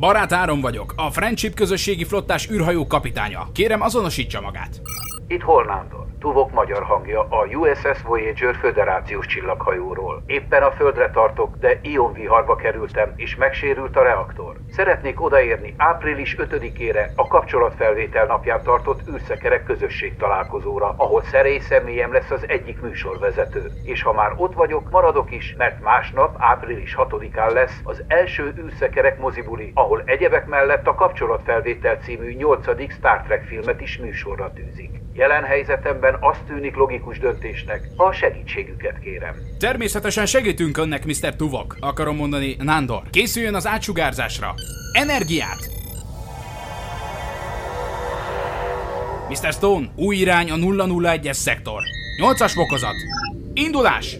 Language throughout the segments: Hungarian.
Barát Áron vagyok, a Friendship közösségi flottás űrhajó kapitánya. Kérem, azonosítsa magát. Itt Hornándor. Tuvok magyar hangja a USS Voyager föderációs csillaghajóról. Éppen a földre tartok, de ionviharba kerültem, és megsérült a reaktor. Szeretnék odaérni április 5-ére a kapcsolatfelvétel napján tartott űrszekerek közösség találkozóra, ahol szerély személyem lesz az egyik műsorvezető. És ha már ott vagyok, maradok is, mert másnap, április 6-án lesz az első űrszekerek mozibuli, ahol egyebek mellett a kapcsolatfelvétel című 8. Star Trek filmet is műsorra tűzik. Jelen helyzetemben azt tűnik logikus döntésnek, ha a segítségüket kérem. Természetesen segítünk önnek, Mr. Tuvok. Akarom mondani, Nándor. Készüljön az átsugárzásra. Energiát! Mr. Stone, új irány a 001-es szektor. 8-as fokozat. Indulás!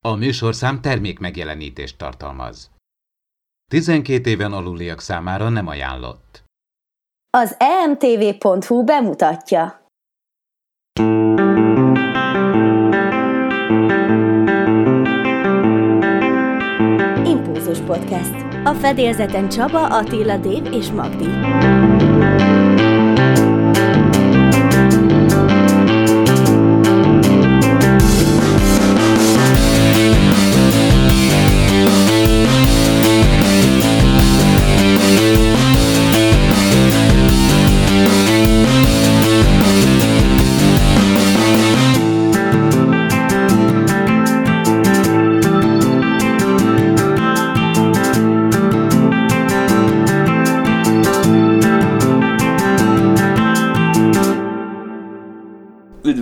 A műsorszám termék megjelenítést tartalmaz. 12 éven aluliak számára nem ajánlott. Az emtv.hu bemutatja. Impulzus Podcast. A fedélzeten Csaba, Attila, Dév és Magdi.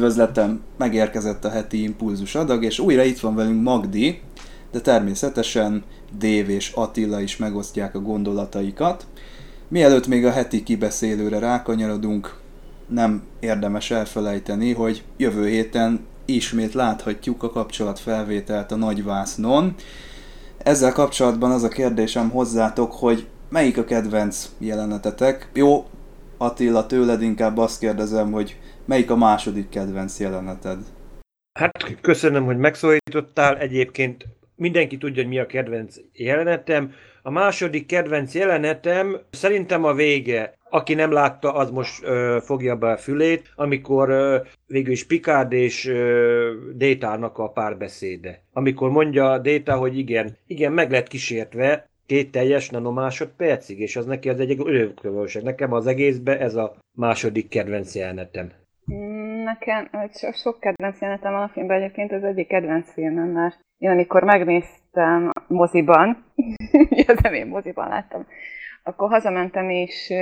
Üdvözletem! Megérkezett a heti impulzus adag, és újra itt van velünk Magdi, de természetesen Dév és Attila is megosztják a gondolataikat. Mielőtt még a heti kibeszélőre rákanyarodunk, nem érdemes elfelejteni, hogy jövő héten ismét láthatjuk a kapcsolatfelvételt a nagyvásznon. Ezzel kapcsolatban az a kérdésem hozzátok, hogy melyik a kedvenc jelenetetek? Jó, Attila, tőled inkább azt kérdezem, hogy melyik a második kedvenc jeleneted? Hát köszönöm, hogy megszólítottál. Egyébként mindenki tudja, hogy mi a kedvenc jelenetem. A második kedvenc jelenetem szerintem a vége. Aki nem látta, az most ö, fogja be a fülét, amikor ö, végül is Picard és ö, Détának a párbeszéde. Amikor mondja Déta, hogy igen, igen, meg lett kísértve, két teljes nanomásodpercig, és az neki az egyik örökövőség. Nekem az egészben ez a második kedvenc jelenetem. Nekem so, sok kedvenc jelenetem van a filmben, egyébként az egyik kedvenc filmem, mert én amikor megnéztem moziban, az nem én moziban láttam, akkor hazamentem és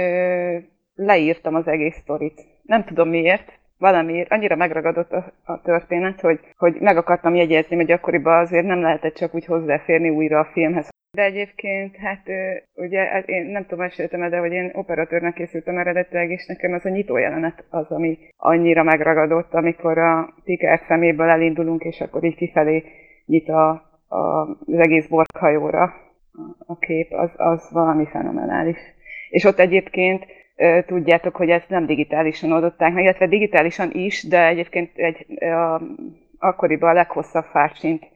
leírtam az egész sztorit. Nem tudom miért, valamiért annyira megragadott a, a történet, hogy, hogy meg akartam jegyezni, hogy akkoriban azért nem lehetett csak úgy hozzáférni újra a filmhez. De egyébként, hát ugye hát én nem tudom, meséltem de hogy én operatőrnek készültem eredetileg, és nekem az a nyitó jelenet az, ami annyira megragadott, amikor a Picard szeméből elindulunk, és akkor így kifelé nyit a, a, az egész borghajóra a, kép, az, az valami fenomenális. És ott egyébként tudjátok, hogy ezt nem digitálisan oldották meg, illetve digitálisan is, de egyébként egy, a, akkoriban a leghosszabb fársint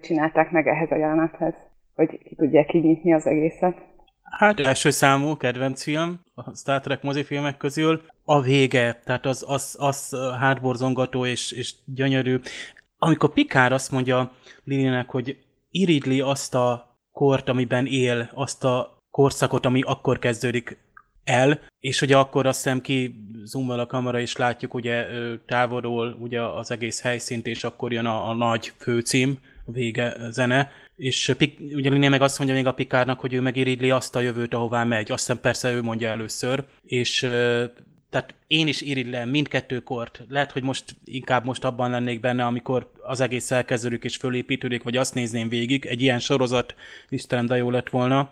csinálták meg ehhez a jelenethez hogy ki tudják kinyitni az egészet. Hát első számú kedvenc film a Star Trek mozifilmek közül a vége, tehát az, az, az hátborzongató és, és gyönyörű. Amikor Pikár azt mondja Lilinek, hogy iridli azt a kort, amiben él, azt a korszakot, ami akkor kezdődik el, és ugye akkor azt hiszem ki zoomol a kamera, és látjuk ugye távolról ugye az egész helyszínt, és akkor jön a, a nagy főcím, vége zene, és ugye Liné meg azt mondja még a Pikárnak, hogy ő megirigli azt a jövőt, ahová megy. Azt hiszem persze ő mondja először. És tehát én is irigylem mindkettőkort. Lehet, hogy most inkább most abban lennék benne, amikor az egész elkezdődik és fölépítődik, vagy azt nézném végig. Egy ilyen sorozat, Istenem, de jó lett volna.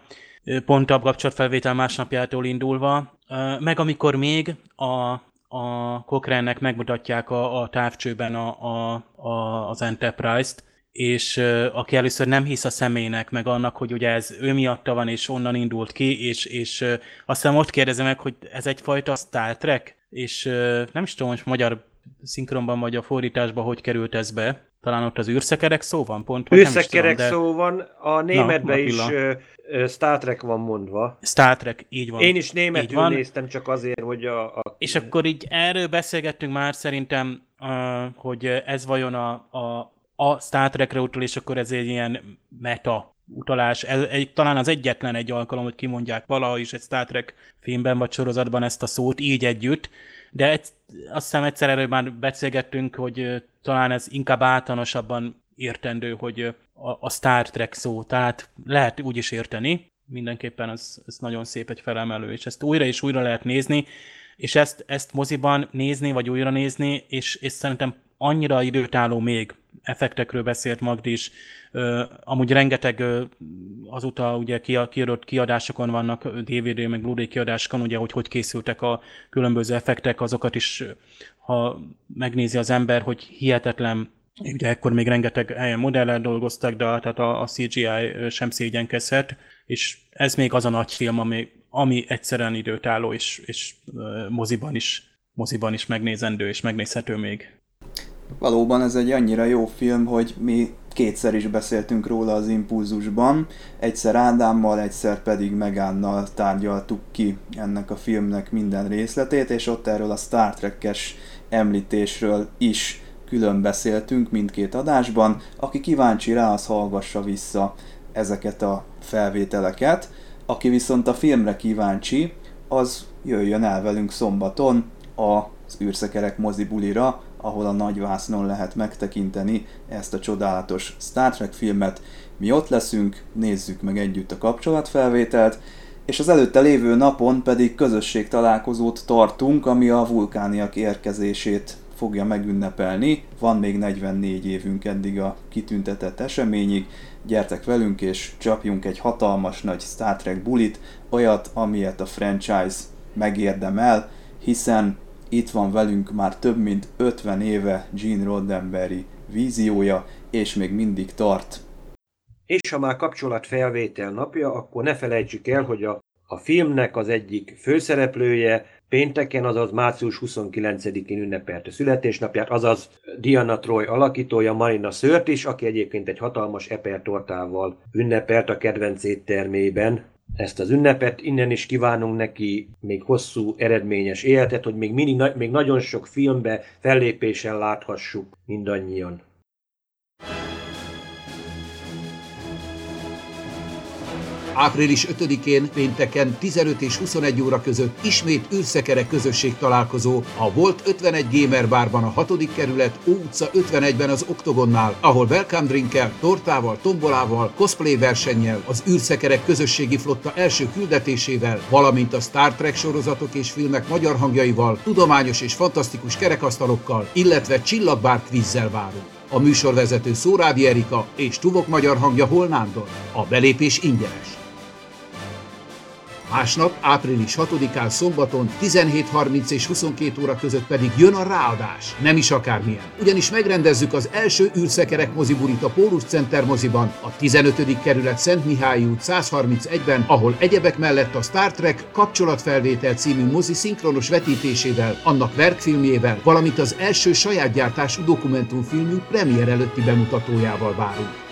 Pont a kapcsolatfelvétel másnapjától indulva. Meg amikor még a, a Cochrane-nek megmutatják a, a távcsőben a, a, a, az Enterprise-t, és aki először nem hisz a személynek, meg annak, hogy ugye ez ő miatta van, és onnan indult ki, és, és azt hiszem ott kérdezem meg, hogy ez egyfajta Star Trek, és nem is tudom, hogy magyar szinkronban vagy a fordításban hogy került ez be. Talán ott az űrszekerek szó van pont? Űrszekerek tudom, de- szó van, a németben is ö, ö, Star Trek van mondva. Star Trek, így van. Én is Így németül van. néztem csak azért, hogy a... a És akkor így erről beszélgettünk már szerintem, uh, hogy ez vajon a, a, a Star Trekre utal, és akkor ez egy ilyen meta utalás. Ez, egy, talán az egyetlen egy alkalom, hogy kimondják valaha is egy Star Trek filmben vagy sorozatban ezt a szót így együtt, de egy, azt hiszem egyszer erről már beszélgettünk, hogy talán ez inkább általánosabban értendő, hogy a, a Star Trek szó, tehát lehet úgy is érteni, mindenképpen ez, ez nagyon szép egy felemelő, és ezt újra és újra lehet nézni, és ezt, ezt moziban nézni, vagy újra nézni, és, és szerintem annyira időtálló még, effektekről beszélt Magdi is, amúgy rengeteg azóta ugye kia- kiadott kiadásokon vannak, DVD meg Blu-ray kiadásokon, ugye, hogy hogy készültek a különböző effektek, azokat is, ha megnézi az ember, hogy hihetetlen Ugye ekkor még rengeteg helyen modellel dolgoztak, de tehát a, a CGI sem szégyenkezhet, és ez még az a nagy film, ami, ami egyszerűen időtálló, és, és moziban is, moziban is megnézendő, és megnézhető még. Valóban ez egy annyira jó film, hogy mi kétszer is beszéltünk róla az Impulzusban. Egyszer Ádámmal, egyszer pedig Megánnal tárgyaltuk ki ennek a filmnek minden részletét, és ott erről a Star Trek-es említésről is külön beszéltünk mindkét adásban. Aki kíváncsi rá, az hallgassa vissza ezeket a felvételeket. Aki viszont a filmre kíváncsi, az jöjjön el velünk szombaton az űrszekerek mozibulira, ahol a nagyvásznon lehet megtekinteni ezt a csodálatos Star Trek filmet. Mi ott leszünk, nézzük meg együtt a kapcsolatfelvételt, és az előtte lévő napon pedig közösség találkozót tartunk, ami a vulkániak érkezését fogja megünnepelni. Van még 44 évünk eddig a kitüntetett eseményig. Gyertek velünk és csapjunk egy hatalmas nagy Star Trek bulit, olyat, amilyet a franchise megérdemel, hiszen itt van velünk már több mint 50 éve Gene Roddenberry víziója, és még mindig tart. És ha már kapcsolatfelvétel napja, akkor ne felejtsük el, hogy a, a filmnek az egyik főszereplője pénteken, azaz március 29-én ünnepelte születésnapját, azaz Diana Troy alakítója Marina Szört is, aki egyébként egy hatalmas epertortával ünnepelt a kedvenc éttermében. Ezt az ünnepet, innen is kívánunk neki még hosszú, eredményes életet, hogy még, mindig, még nagyon sok filmbe fellépésen láthassuk mindannyian. Április 5-én pénteken 15 és 21 óra között ismét űrszekere közösség találkozó a Volt 51 Gamer Barban a 6. kerület Ó utca 51-ben az Oktogonnál, ahol welcome drinkkel, tortával, tombolával, cosplay versennyel, az űrszekerek közösségi flotta első küldetésével, valamint a Star Trek sorozatok és filmek magyar hangjaival, tudományos és fantasztikus kerekasztalokkal, illetve csillagbár kvízzel várunk. A műsorvezető Szórádi Erika és Tuvok magyar hangja Holnándor. A belépés ingyenes. Másnap, április 6-án szombaton 17.30 és 22 óra között pedig jön a ráadás. Nem is akármilyen. Ugyanis megrendezzük az első űrszekerek mozibulit a Pólus Center moziban, a 15. kerület Szent Mihály út 131-ben, ahol egyebek mellett a Star Trek kapcsolatfelvétel című mozi szinkronos vetítésével, annak verkfilmjével, valamint az első saját gyártású dokumentumfilmünk premier előtti bemutatójával várunk.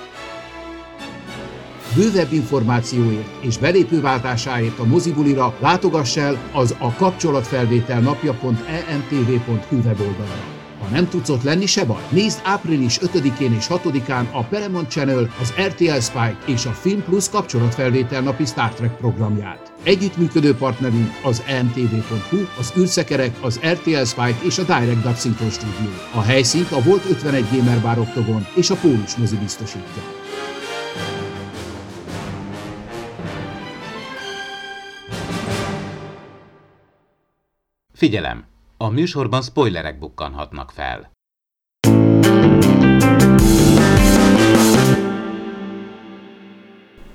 Bővebb információért és belépőváltásáért a mozibulira látogass el az a kapcsolatfelvétel napja.emtv.hu weboldalra. Ha nem tudsz ott lenni, se baj. Nézd április 5-én és 6-án a Paramount Channel, az RTL Spike és a Film Plus kapcsolatfelvétel napi Star Trek programját. Együttműködő partnerünk az emtv.hu, az űrszekerek, az RTL Spike és a Direct Dub Studio. A helyszínt a Volt 51 Gamer Bar Octogon és a Pólus mozi biztosítja. Figyelem! A műsorban spoilerek bukkanhatnak fel.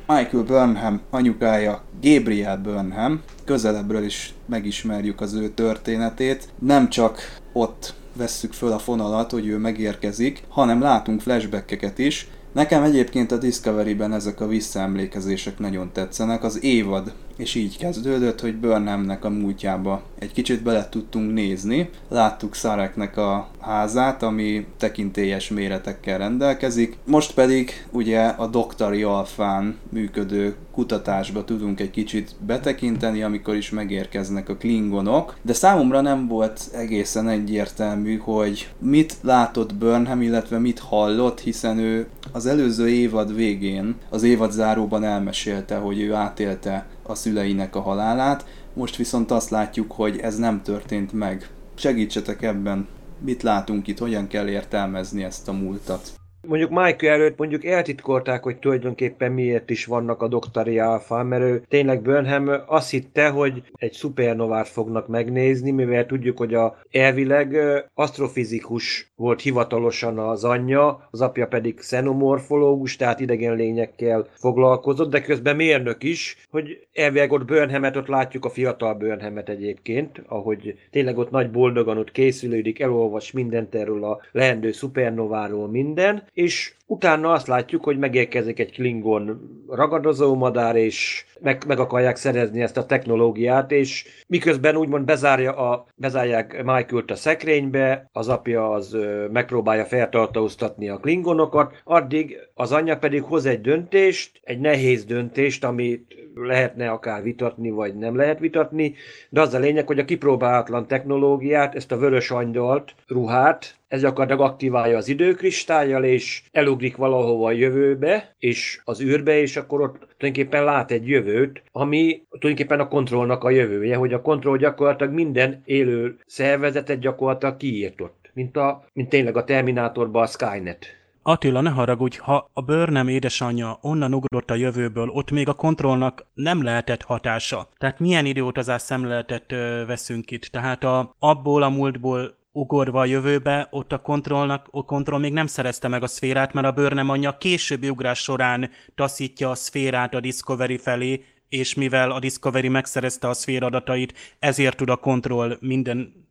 Michael Burnham anyukája Gabriel Burnham, közelebbről is megismerjük az ő történetét. Nem csak ott vesszük föl a fonalat, hogy ő megérkezik, hanem látunk flashbackeket is. Nekem egyébként a Discovery-ben ezek a visszaemlékezések nagyon tetszenek. Az évad és így kezdődött, hogy Burnhamnek a múltjába egy kicsit bele tudtunk nézni. Láttuk Szareknek a házát, ami tekintélyes méretekkel rendelkezik. Most pedig ugye a doktori alfán működő kutatásba tudunk egy kicsit betekinteni, amikor is megérkeznek a klingonok, de számomra nem volt egészen egyértelmű, hogy mit látott Burnham, illetve mit hallott, hiszen ő az előző évad végén, az évad záróban elmesélte, hogy ő átélte a szüleinek a halálát, most viszont azt látjuk, hogy ez nem történt meg. Segítsetek ebben, mit látunk itt, hogyan kell értelmezni ezt a múltat mondjuk Michael előtt mondjuk eltitkolták, hogy tulajdonképpen miért is vannak a doktori alfa, mert ő tényleg Burnham azt hitte, hogy egy szupernovát fognak megnézni, mivel tudjuk, hogy a elvileg asztrofizikus volt hivatalosan az anyja, az apja pedig xenomorfológus, tehát idegen lényekkel foglalkozott, de közben mérnök is, hogy elvileg ott Burnhamet, ott látjuk a fiatal Burnhamet egyébként, ahogy tényleg ott nagy boldogan ott készülődik, elolvas mindent erről a leendő szupernováról minden, és utána azt látjuk, hogy megérkezik egy Klingon ragadozó madár, és meg, meg akarják szerezni ezt a technológiát, és miközben úgymond bezárja a, bezárják Michael-t a szekrénybe, az apja az ö, megpróbálja feltartóztatni a Klingonokat, addig az anyja pedig hoz egy döntést, egy nehéz döntést, amit lehetne akár vitatni, vagy nem lehet vitatni, de az a lényeg, hogy a kipróbálatlan technológiát, ezt a vörös angyalt, ruhát, ez gyakorlatilag aktiválja az időkristályjal, és elugrik valahova a jövőbe, és az űrbe, és akkor ott tulajdonképpen lát egy jövőt, ami tulajdonképpen a kontrollnak a jövője, hogy a kontroll gyakorlatilag minden élő szervezetet gyakorlatilag kiírtott, mint, a, mint tényleg a Terminátorban a Skynet. Attila, ne haragudj, ha a bőrnem édesanyja onnan ugrott a jövőből, ott még a kontrollnak nem lehetett hatása. Tehát milyen időutazás szemléletet ö, veszünk itt? Tehát a, abból a múltból ugorva a jövőbe, ott a kontrollnak, a kontroll még nem szerezte meg a szférát, mert a bőrnem anyja későbbi ugrás során taszítja a szférát a Discovery felé, és mivel a Discovery megszerezte a szfér adatait, ezért tud a kontroll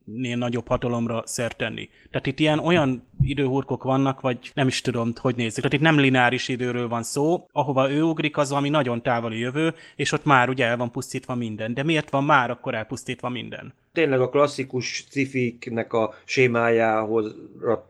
mindennél nagyobb hatalomra szert tenni. Tehát itt ilyen olyan időhurkok vannak, vagy nem is tudom, hogy nézzük. Tehát itt nem lineáris időről van szó, ahova ő ugrik, az ami nagyon távoli jövő, és ott már ugye el van pusztítva minden. De miért van már akkor elpusztítva minden? tényleg a klasszikus cifiknek a sémájához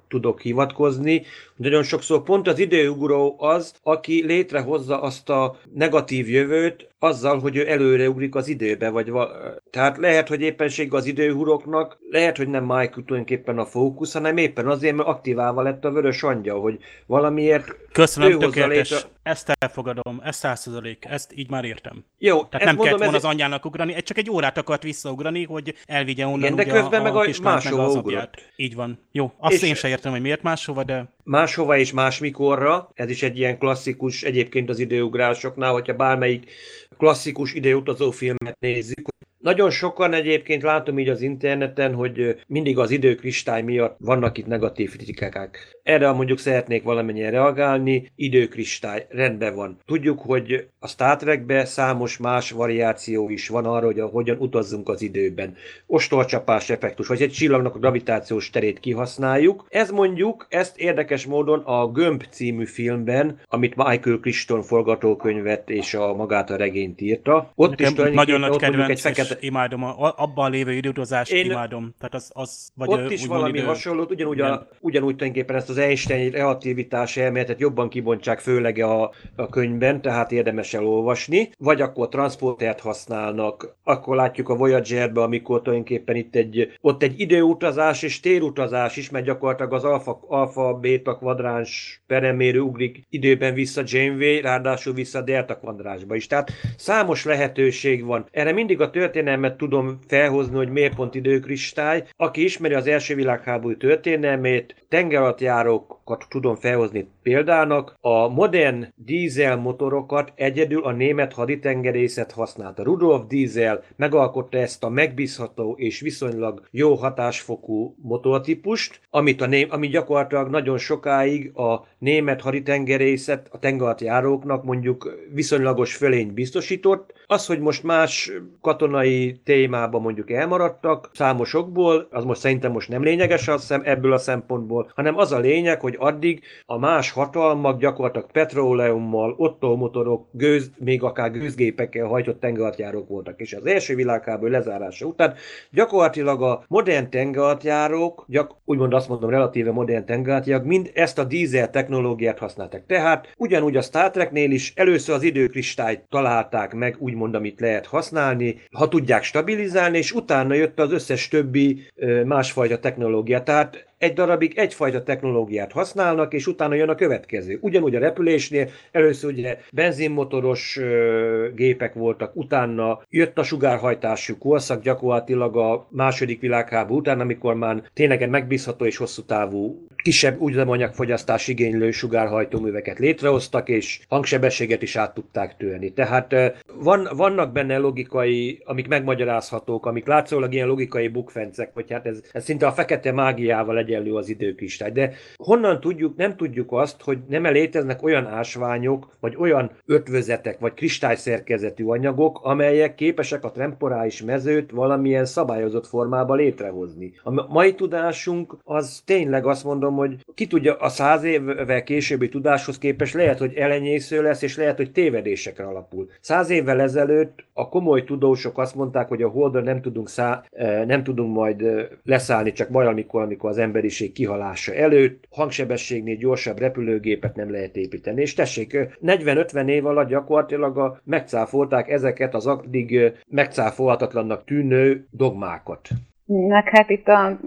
tudok hivatkozni. Nagyon sokszor pont az időugró az, aki létrehozza azt a negatív jövőt azzal, hogy ő előre ugrik az időbe, vagy va- tehát lehet, hogy éppenség az időhuroknak, lehet, hogy nem Michael tulajdonképpen a fókusz, hanem éppen azért, mert aktiválva lett a vörös angyal, hogy valamiért Köszönöm, tökéletes. Létre... Ezt elfogadom, ezt százszerzalék, ezt így már értem. Jó, Tehát nem kellett volna ez... az anyjának ugrani, csak egy órát akart visszaugrani, hogy elvigye onnan Igen, de közben a, meg a, a meg ugrott. Így van. Jó, azt és én sem értem, hogy miért máshova, de... Máshova és másmikorra, ez is egy ilyen klasszikus, egyébként az időugrásoknál, hogyha bármelyik klasszikus időutazó filmet nézzük, nagyon sokan egyébként látom így az interneten, hogy mindig az időkristály miatt vannak itt negatív kritikák. Erre mondjuk szeretnék valamennyire reagálni, időkristály, rendben van. Tudjuk, hogy a Star Trekben számos más variáció is van arra, hogy hogyan utazzunk az időben. Ostorcsapás effektus, vagy egy csillagnak a gravitációs terét kihasználjuk. Ez mondjuk, ezt érdekes módon a Gömb című filmben, amit Michael Crichton forgatókönyvet és a magát a regényt írta. Ott Nekem is nagyon nagy kedvenc, egy fekete... imádom, a, abban lévő időutazást Én... imádom. Tehát az, az, vagy ott is valami idő... hasonlót, ugyanúgy, a, ugyanúgy tulajdonképpen ezt az Einstein relativitás elméletet jobban kibontsák, főleg a, a könyvben, tehát érdemes elolvasni, vagy akkor transportert használnak, akkor látjuk a Voyager-be, amikor tulajdonképpen itt egy, ott egy időutazás és térutazás is, mert gyakorlatilag az alfa, alfa beta kvadráns peremérő ugrik időben vissza Janeway, ráadásul vissza delta kvadránsba is. Tehát számos lehetőség van. Erre mindig a történelmet tudom felhozni, hogy miért pont időkristály. Aki ismeri az első világháború történelmét, tengeralattjárókat tudom felhozni példának. A modern dízel motorokat egyedül a német haditengerészet használta. Rudolf Diesel megalkotta ezt a megbízható és viszonylag jó hatásfokú motortípust, amit a ném, ami gyakorlatilag nagyon sokáig a német haditengerészet a tengeralattjáróknak mondjuk viszonylagos fölény biztosított. Az, hogy most más katonai témában mondjuk elmaradtak számosokból, az most szerintem most nem lényeges az szem, ebből a szempontból, hanem az a lényeg, hogy addig a más hatalmak gyakorlatilag petróleummal, Otto motorok, gőz, még akár gőzgépekkel hajtott tengeralattjárók voltak. És az első világháború lezárása után gyakorlatilag a modern tengeralattjárók, gyak, úgymond azt mondom, relatíve modern tengeralattjárók, mind ezt a dízel technológiát használták. Tehát ugyanúgy a Star Treknél is először az időkristályt találták meg, úgymond, amit lehet használni, ha tudják stabilizálni, és utána jött az összes többi másfajta technológia. Tehát egy darabig egyfajta technológiát használnak, és utána jön a következő. Ugyanúgy a repülésnél először ugye benzinmotoros ö, gépek voltak, utána jött a sugárhajtású korszak gyakorlatilag a második világháború után, amikor már tényleg egy megbízható és hosszú távú kisebb üzemanyagfogyasztás igénylő sugárhajtóműveket létrehoztak, és hangsebességet is át tudták tölni. Tehát van, vannak benne logikai, amik megmagyarázhatók, amik látszólag ilyen logikai bukfencek, vagy hát ez, ez szinte a fekete mágiával egyenlő az időkristály. De honnan tudjuk, nem tudjuk azt, hogy nem -e léteznek olyan ásványok, vagy olyan ötvözetek, vagy kristályszerkezetű anyagok, amelyek képesek a temporális mezőt valamilyen szabályozott formába létrehozni. A mai tudásunk az tényleg azt mondom, hogy ki tudja, a száz évvel későbbi tudáshoz képest lehet, hogy elenyésző lesz, és lehet, hogy tévedésekre alapul. Száz évvel ezelőtt a komoly tudósok azt mondták, hogy a Holdra nem tudunk, szá, eh, nem tudunk majd eh, leszállni, csak majd amikor, amikor az emberiség kihalása előtt, hangsebességnél gyorsabb repülőgépet nem lehet építeni. És tessék, 40-50 eh, év alatt gyakorlatilag a, megcáfolták ezeket az addig megcáfolhatatlannak tűnő dogmákat. Meg hát itt a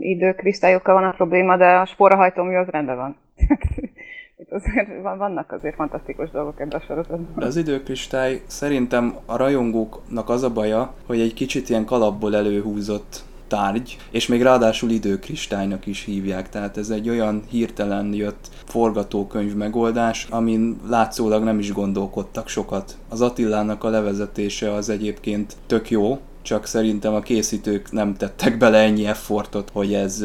időkristályokkal van a probléma, de a sporahajtómű az rendben van. itt azért vannak azért fantasztikus dolgok ebben a sorozatban. Az időkristály szerintem a rajongóknak az a baja, hogy egy kicsit ilyen kalapból előhúzott tárgy, és még ráadásul időkristálynak is hívják, tehát ez egy olyan hirtelen jött forgatókönyv megoldás, amin látszólag nem is gondolkodtak sokat. Az Attilának a levezetése az egyébként tök jó, csak szerintem a készítők nem tettek bele ennyi effortot, hogy ez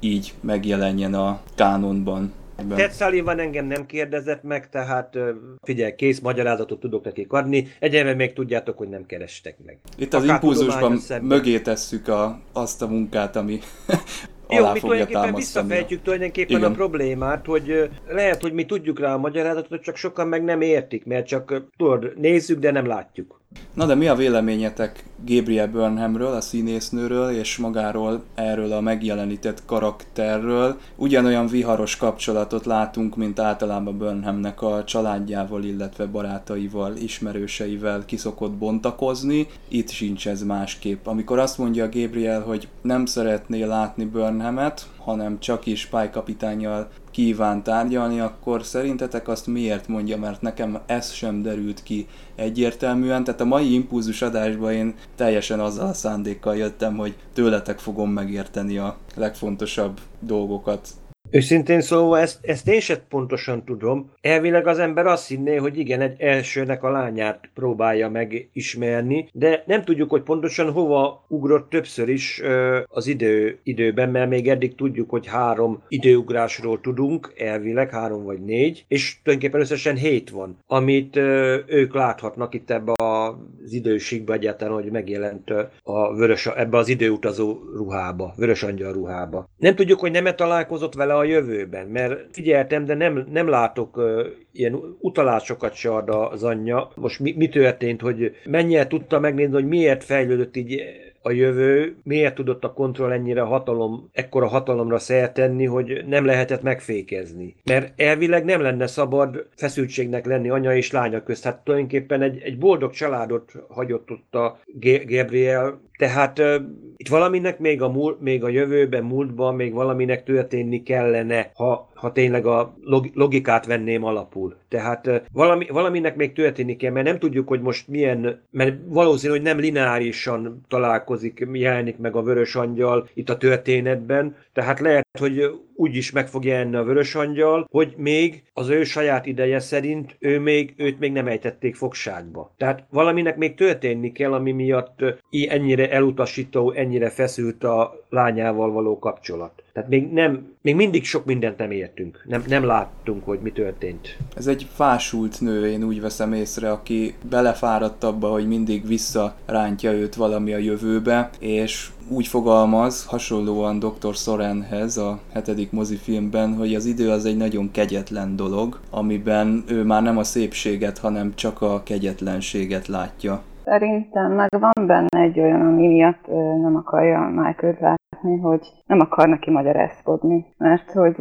így megjelenjen a kánonban. Ted Sullivan engem nem kérdezett meg, tehát figyelj, kész magyarázatot tudok nekik adni. Egyenre még tudjátok, hogy nem kerestek meg. Itt az impulzusban mögé tesszük a, azt a munkát, ami jó, mi tulajdonképpen visszafejtjük tulajdonképpen Igen. a problémát, hogy lehet, hogy mi tudjuk rá a magyarázatot, csak sokan meg nem értik, mert csak tudod, nézzük, de nem látjuk. Na de mi a véleményetek Gabriel Burnhamről, a színésznőről, és magáról erről a megjelenített karakterről? Ugyanolyan viharos kapcsolatot látunk, mint általában Burnhamnek a családjával, illetve barátaival, ismerőseivel kiszokott bontakozni. Itt sincs ez másképp. Amikor azt mondja Gabriel, hogy nem szeretné látni Burnhamet, hanem csak is pálykapitányjal kíván tárgyalni, akkor szerintetek azt miért mondja, mert nekem ez sem derült ki egyértelműen. Tehát a mai impulzus adásban én teljesen azzal a szándékkal jöttem, hogy tőletek fogom megérteni a legfontosabb dolgokat Őszintén szóval ezt, ezt én sem pontosan tudom. Elvileg az ember azt hinné, hogy igen, egy elsőnek a lányát próbálja megismerni, de nem tudjuk, hogy pontosan hova ugrott többször is ö, az idő, időben, mert még eddig tudjuk, hogy három időugrásról tudunk, elvileg három vagy négy, és tulajdonképpen összesen hét van, amit ö, ők láthatnak itt ebbe az időségbe egyáltalán, hogy megjelent a vörös, ebbe az időutazó ruhába, vörös angyal ruhába. Nem tudjuk, hogy nem találkozott vele a jövőben, mert figyeltem, de nem, nem látok uh, ilyen utalásokat se ad az anyja. Most mi, mi történt, hogy mennyire tudta megnézni, hogy miért fejlődött így a jövő, miért tudott a kontroll ennyire hatalom, ekkora hatalomra tenni, hogy nem lehetett megfékezni. Mert elvileg nem lenne szabad feszültségnek lenni anya és lánya közt. Hát tulajdonképpen egy, egy boldog családot hagyott ott a Gabriel, tehát uh, itt valaminek még a, múl, még a jövőben, múltban még valaminek történni kellene, ha, ha tényleg a log, logikát venném alapul. Tehát uh, valami, valaminek még történni kell, mert nem tudjuk, hogy most milyen, mert valószínű, hogy nem lineárisan találkozik, jelenik meg a vörös angyal itt a történetben, tehát lehet, hogy úgy is meg fog jelenni a vörös angyal, hogy még az ő saját ideje szerint ő még, őt még nem ejtették fogságba. Tehát valaminek még történni kell, ami miatt ennyire elutasító, ennyire feszült a lányával való kapcsolat. Tehát még, nem, még mindig sok mindent nem értünk, nem, nem láttunk, hogy mi történt. Ez egy fásult nő, én úgy veszem észre, aki belefáradt abba, hogy mindig visszarántja őt valami a jövőbe, és úgy fogalmaz, hasonlóan Dr. Sorenhez a hetedik mozifilmben, hogy az idő az egy nagyon kegyetlen dolog, amiben ő már nem a szépséget, hanem csak a kegyetlenséget látja. Szerintem meg van benne egy olyan, ami miatt nem akarja Michael látni, hogy nem akar neki magyarázkodni. Mert hogy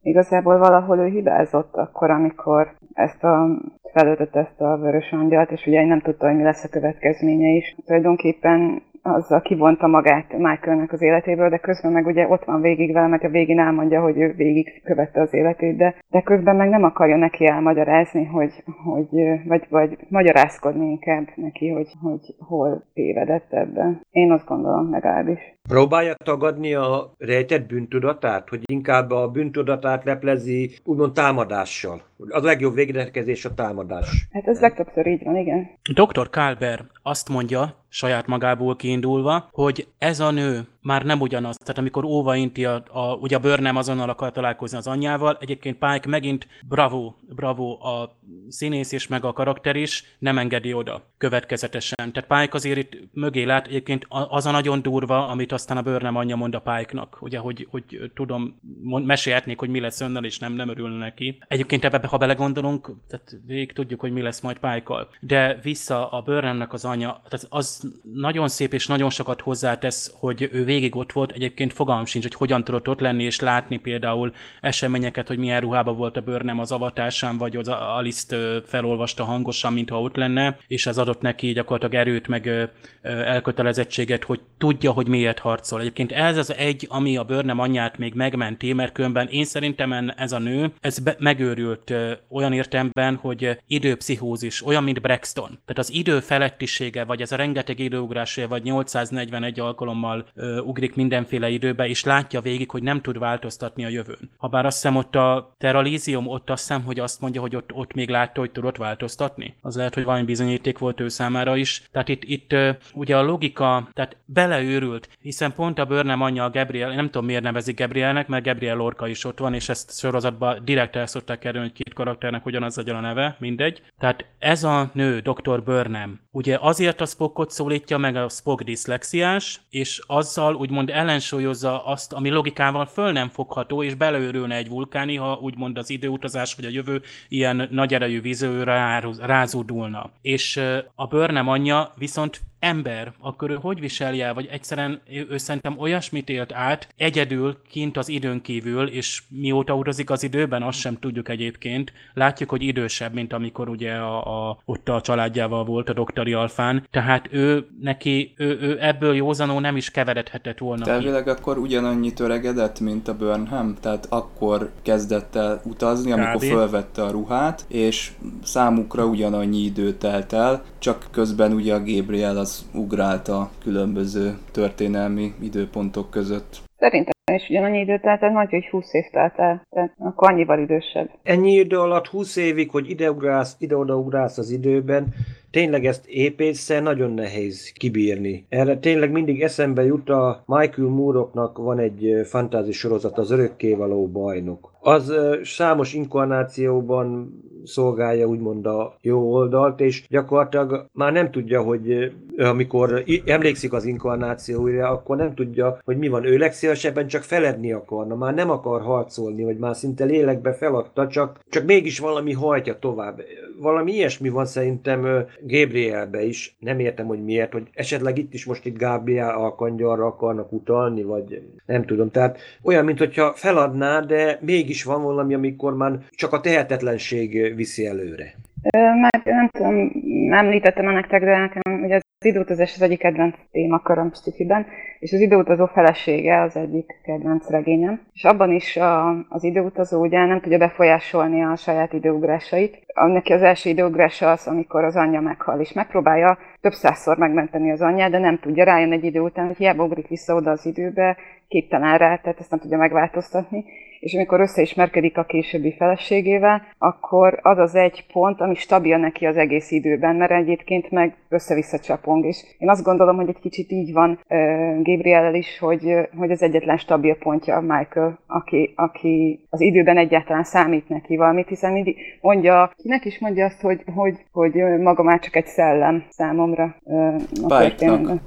igazából valahol ő hibázott akkor, amikor ezt a felöltött ezt a vörös angyalt, és ugye nem tudta, hogy mi lesz a következménye is. Tulajdonképpen azzal kivonta magát Michaelnek az életéből, de közben meg ugye ott van végig vele, mert a végén elmondja, hogy ő végig követte az életét, de, de közben meg nem akarja neki elmagyarázni, hogy, hogy vagy, vagy magyarázkodni inkább neki, hogy, hogy hol tévedett ebben. Én azt gondolom legalábbis. Próbálja tagadni a rejtett bűntudatát, hogy inkább a bűntudatát leplezi úgymond támadással. Az a legjobb végrekezés a támadás. Hát ez legtöbbször így van, igen. Dr. Kalber azt mondja, saját magából kiindulva, hogy ez a nő már nem ugyanaz. Tehát amikor óva inti, a, a, ugye a Burnham azonnal akar találkozni az anyjával, egyébként Pike megint bravo, bravo a színész és meg a karakter is nem engedi oda következetesen. Tehát Pike azért itt mögé lát, egyébként az a nagyon durva, amit aztán a Burnham anyja mond a Pike-nak, ugye, hogy, hogy tudom, mesélhetnék, hogy mi lesz önnel, és nem, nem örül neki. Egyébként ebbe, ha belegondolunk, tehát végig tudjuk, hogy mi lesz majd Pike-kal. De vissza a Burnhamnek az anyja, tehát az nagyon szép és nagyon sokat hozzátesz, hogy ő végig ott volt, egyébként fogalmam sincs, hogy hogyan tudott ott lenni és látni például eseményeket, hogy milyen ruhában volt a Burnham az avatásán, vagy az Alice felolvasta hangosan, mintha ott lenne, és ez adott neki gyakorlatilag erőt, meg elkötelezettséget, hogy tudja, hogy miért harcol. Egyébként ez az egy, ami a Burnham anyját még megmenti, mert különben én szerintem ez a nő, ez be, megőrült olyan értemben, hogy időpszichózis, olyan, mint Braxton. Tehát az idő felettisége, vagy ez a rengeteg időugrás, vagy 841 alkalommal ugrik mindenféle időbe, és látja végig, hogy nem tud változtatni a jövőn. Habár azt hiszem ott a Terralízium, ott azt hiszem, hogy azt mondja, hogy ott, ott még látta, hogy tudott változtatni. Az lehet, hogy valami bizonyíték volt ő számára is. Tehát itt, itt ugye a logika, tehát beleőrült, hiszen pont a Burnham anyja a Gabriel, nem tudom miért nevezik Gabrielnek, mert Gabriel Lorca is ott van, és ezt sorozatban direkt el szokták kerülni, hogy két karakternek ugyanaz legyen a neve, mindegy. Tehát ez a nő, Dr. Burnham, ugye azért a Spockot szólítja meg a Spock diszlexiás, és azzal úgymond ellensúlyozza azt, ami logikával föl nem fogható, és beleőrülne egy vulkáni, ha úgymond az időutazás vagy a jövő ilyen nagy erejű vízőre rázódulna. És a Burnham anyja viszont ember, akkor ő hogy viselje el, vagy egyszerűen ő, szerintem olyasmit élt át, egyedül, kint az időn kívül, és mióta utazik az időben, azt sem tudjuk egyébként. Látjuk, hogy idősebb, mint amikor ugye a, a, ott a családjával volt a doktori alfán, tehát ő neki, ő, ő ebből józanó nem is keveredhetett volna. Tervileg akkor ugyanannyi töregedett, mint a Burnham, tehát akkor kezdett el utazni, amikor Kádi. fölvette a ruhát, és számukra ugyanannyi idő telt el, csak közben ugye a Gabriel az ugrált a különböző történelmi időpontok között. Szerintem is ugyanannyi időt telt el, majd, hogy 20 év telt el, tehát akkor annyival idősebb. Ennyi idő alatt 20 évig, hogy ide-ugrálsz, ide-oda ugrálsz az időben, tényleg ezt épésszel nagyon nehéz kibírni. Erre tényleg mindig eszembe jut a Michael Moore-oknak van egy fantázi sorozat, az örökkévaló bajnok. Az számos inkarnációban szolgálja úgymond a jó oldalt, és gyakorlatilag már nem tudja, hogy amikor emlékszik az inkarnációira, akkor nem tudja, hogy mi van. Ő legszívesebben csak feledni akarna, már nem akar harcolni, vagy már szinte lélekbe feladta, csak, csak mégis valami hajtja tovább. Valami ilyesmi van szerintem Gabrielbe is. Nem értem, hogy miért, hogy esetleg itt is most itt Gabriel alkangyarra akarnak utalni, vagy nem tudom. Tehát olyan, mintha feladná, de mégis van valami, amikor már csak a tehetetlenség viszi előre. Meg nem tudom, említettem nektek, de nekem ugye az időutazás az egyik kedvenc témaköröm Stifiben, és az időutazó felesége az egyik kedvenc regényem. És abban is a, az időutazó ugye nem tudja befolyásolni a saját időugrásait. Neki az első időugrása az, amikor az anyja meghal, és megpróbálja több százszor megmenteni az anyját, de nem tudja, rájön egy idő után, hogy hiába ugrik vissza oda az időbe, képtelen rá, tehát ezt nem tudja megváltoztatni és amikor összeismerkedik a későbbi feleségével, akkor az az egy pont, ami stabil neki az egész időben, mert egyébként meg össze-vissza csapong. És én azt gondolom, hogy egy kicsit így van uh, Gabriel is, hogy, hogy az egyetlen stabil pontja Michael, aki, aki az időben egyáltalán számít neki valamit, hiszen mindig mondja, kinek is mondja azt, hogy, hogy, hogy maga már csak egy szellem számomra. Uh,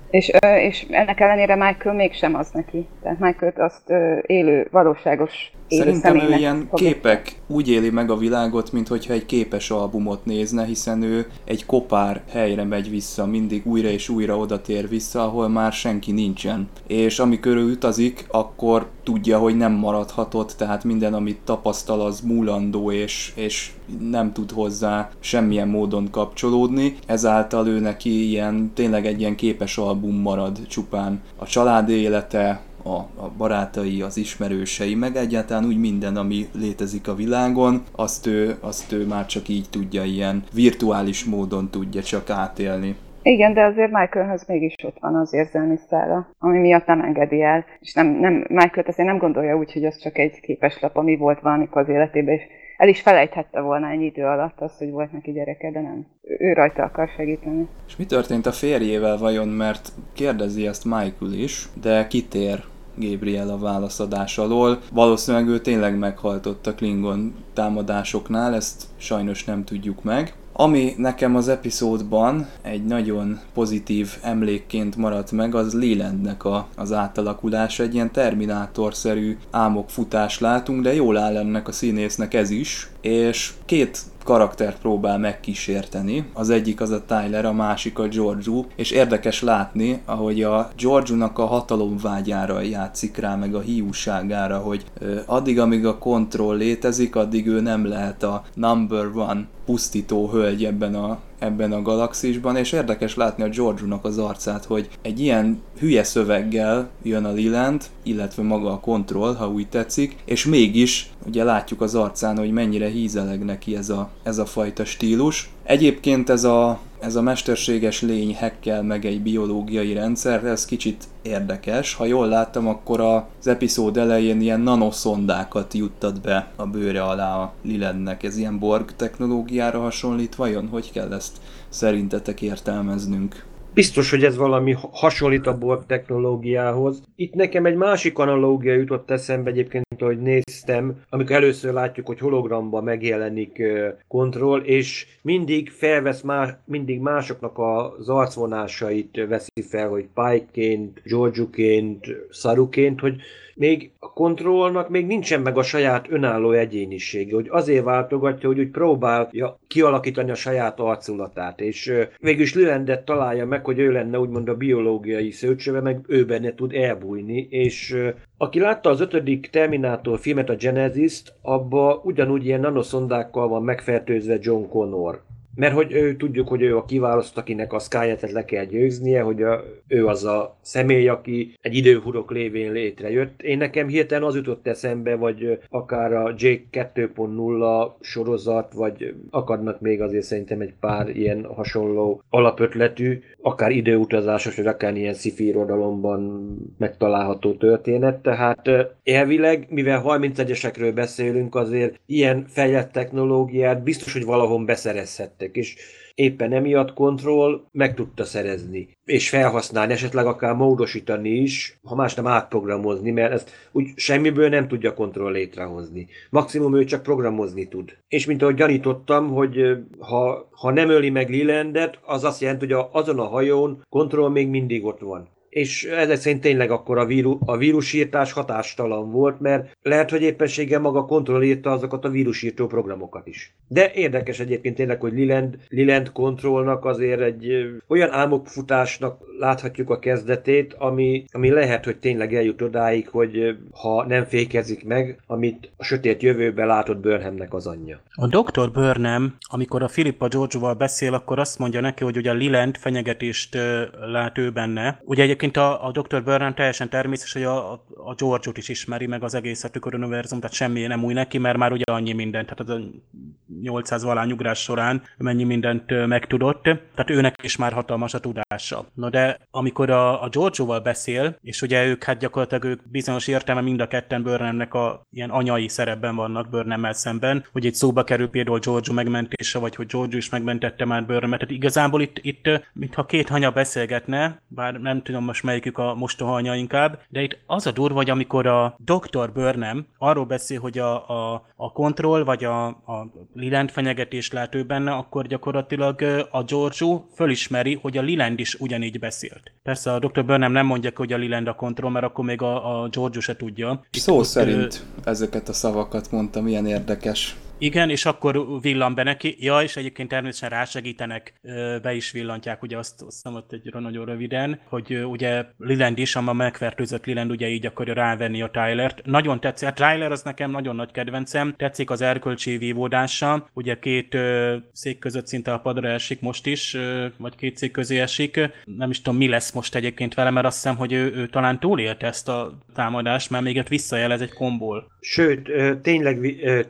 és, uh, és ennek ellenére Michael mégsem az neki. Tehát Michael azt élő, valóságos Szerintem ő ilyen képek úgy éli meg a világot, mint hogyha egy képes albumot nézne, hiszen ő egy kopár helyre megy vissza, mindig újra és újra oda tér vissza, ahol már senki nincsen. És amikor ő utazik, akkor tudja, hogy nem maradhatott, tehát minden, amit tapasztal, az múlandó, és, és nem tud hozzá semmilyen módon kapcsolódni, ezáltal ő neki ilyen, tényleg egy ilyen képes album marad csupán. A család élete, a, a barátai, az ismerősei, meg egyáltalán úgy minden, ami létezik a világon, azt ő, azt ő már csak így tudja, ilyen virtuális módon tudja csak átélni. Igen, de azért Michaelhöz mégis ott van az érzelmi szála, ami miatt nem engedi el. És nem, nem, Michael azért nem gondolja úgy, hogy az csak egy képeslap, ami volt valamikor az életében, és el is felejthette volna ennyi idő alatt azt, hogy volt neki gyereke, de nem. Ő rajta akar segíteni. És mi történt a férjével vajon, mert kérdezi ezt Michael is, de kitér Gabriel a válaszadás alól. Valószínűleg ő tényleg meghaltott a Klingon támadásoknál, ezt sajnos nem tudjuk meg. Ami nekem az epizódban egy nagyon pozitív emlékként maradt meg, az Lelandnek a, az átalakulás. Egy ilyen terminátorszerű álmokfutás látunk, de jól áll ennek a színésznek ez is. És két karaktert próbál megkísérteni. Az egyik az a Tyler, a másik a Giorgio, és érdekes látni, ahogy a Giorgio-nak a hatalomvágyára játszik rá, meg a hiúságára, hogy addig, amíg a kontroll létezik, addig ő nem lehet a number one pusztító hölgy ebben a ebben a galaxisban, és érdekes látni a George-nak az arcát, hogy egy ilyen hülye szöveggel jön a Liland, illetve maga a kontroll, ha úgy tetszik, és mégis ugye látjuk az arcán, hogy mennyire hízeleg neki ez a, ez a fajta stílus. Egyébként ez a, ez a mesterséges lény hekkel meg egy biológiai rendszer, ez kicsit érdekes. Ha jól láttam, akkor az epizód elején ilyen nanoszondákat juttat be a bőre alá a Lilednek. Ez ilyen Borg technológiára hasonlít vajon? Hogy kell ezt szerintetek értelmeznünk? Biztos, hogy ez valami hasonlít a Borg technológiához. Itt nekem egy másik analógia jutott eszembe egyébként, hogy néztem, amikor először látjuk, hogy hologramba megjelenik kontroll, és mindig felvesz más, mindig másoknak az arcvonásait veszi fel, hogy Pike-ként, George-ként, Saruként, hogy még a kontrollnak még nincsen meg a saját önálló egyénisége, hogy azért váltogatja, hogy úgy próbálja kialakítani a saját arculatát, és végülis Lilendet találja meg, hogy ő lenne úgymond a biológiai szőcsöve, meg ő benne tud elbújni, és aki látta az ötödik Terminátor filmet, a Genesis-t, abba ugyanúgy ilyen nanoszondákkal van megfertőzve John Connor mert hogy ő, tudjuk, hogy ő a kiválasztott, akinek a Skynet le kell győznie, hogy a, ő az a személy, aki egy időhurok lévén létrejött. Én nekem hirtelen az jutott eszembe, vagy akár a Jake 2.0 sorozat, vagy akadnak még azért szerintem egy pár ilyen hasonló alapötletű, akár időutazásos, vagy akár ilyen sci irodalomban megtalálható történet. Tehát elvileg, mivel 31-esekről beszélünk, azért ilyen fejlett technológiát biztos, hogy valahol beszerezhettek lettek, és éppen emiatt kontroll meg tudta szerezni, és felhasználni, esetleg akár módosítani is, ha más nem átprogramozni, mert ezt úgy semmiből nem tudja kontroll létrehozni. Maximum ő csak programozni tud. És mint ahogy gyanítottam, hogy ha, ha nem öli meg Lilandet, az azt jelenti, hogy azon a hajón kontroll még mindig ott van és ezek szerint tényleg akkor a, víru, a vírusírtás hatástalan volt, mert lehet, hogy éppenséggel maga kontrollírta azokat a vírusírtó programokat is. De érdekes egyébként tényleg, hogy Liland, Liland kontrollnak azért egy olyan álmokfutásnak láthatjuk a kezdetét, ami, ami lehet, hogy tényleg eljut odáig, hogy ha nem fékezik meg, amit a sötét jövőben látott Burnhamnek az anyja. A Dr. Burnham, amikor a Filippa George-val beszél, akkor azt mondja neki, hogy ugye a Liland fenyegetést lát ő benne. Ugye egy Egyébként a, a Dr. Burnham teljesen természetes, hogy a, a George-ot is ismeri, meg az egész a tüköruniverzum, tehát semmi nem új neki, mert már ugye annyi minden, tehát az a 800 valány ugrás során mennyi mindent megtudott, tehát őnek is már hatalmas a tudása. Na de amikor a, a Giorgio-val beszél, és ugye ők hát gyakorlatilag ők bizonyos értelme mind a ketten Burnhamnek a ilyen anyai szerepben vannak Burnhammel szemben, hogy egy szóba kerül például Giorgio megmentése, vagy hogy Giorgio is megmentette már Burnhamet. Tehát igazából itt, itt mintha két hanya beszélgetne, bár nem tudom most melyikük a mostoha anya inkább, de itt az a durva, hogy amikor a Dr. Burnham arról beszél, hogy a, a, a kontroll, vagy a, a Liland fenyegetés lát ő benne, akkor gyakorlatilag a Giorgio fölismeri, hogy a Liland is ugyanígy beszélt. Persze a Dr. Burnham nem mondja hogy a Liland a kontroll, mert akkor még a, a Giorgio se tudja. Szó szerint ezeket a szavakat mondtam, milyen érdekes. Igen, és akkor villan be neki. Ja, és egyébként természetesen rásegítenek, be is villantják, ugye azt hoztam ott egy nagyon röviden, hogy ugye Liland is, a megfertőzött Liland ugye így akarja rávenni a Tylert. Nagyon tetszik, a Tyler az nekem nagyon nagy kedvencem, tetszik az erkölcsi vívódása, ugye két szék között szinte a padra esik most is, vagy két szék közé esik. Nem is tudom, mi lesz most egyébként vele, mert azt hiszem, hogy ő, ő talán túlélte ezt a támadást, mert még ott visszajelez egy komból. Sőt, tényleg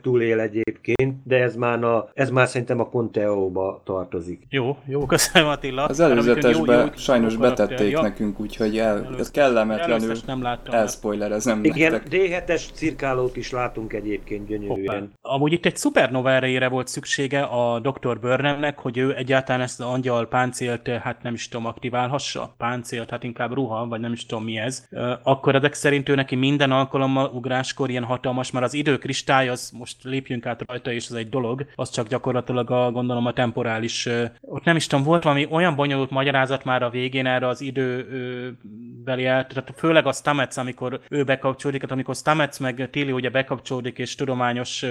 túlél egyébként, de ez már, a, ez már szerintem a Conteo-ba tartozik. Jó, jó, köszönöm Attila. Az előzetesbe jó, jó, sajnos jó betették ja. nekünk, úgyhogy el, ez kellemetlenül nem láttam elspoilerezem Igen, nektek. D7-es cirkálót is látunk egyébként gyönyörűen. Hoppá. Amúgy itt egy szupernova erejére volt szüksége a Dr. Burnhamnek, hogy ő egyáltalán ezt az angyal páncélt, hát nem is tudom, aktiválhassa. Páncélt, hát inkább ruha, vagy nem is tudom mi ez. Akkor ezek szerint ő neki minden alkalommal ugráskor ilyen hatalmas, mert az időkristály, az most lépjünk át rajta, és ez egy dolog, az csak gyakorlatilag a, gondolom a temporális, ott nem is tudom, volt valami olyan bonyolult magyarázat már a végén erre az időbeli tehát főleg a Stamets, amikor ő bekapcsolódik, tehát amikor Stamets meg Tilly ugye bekapcsolódik, és tudományos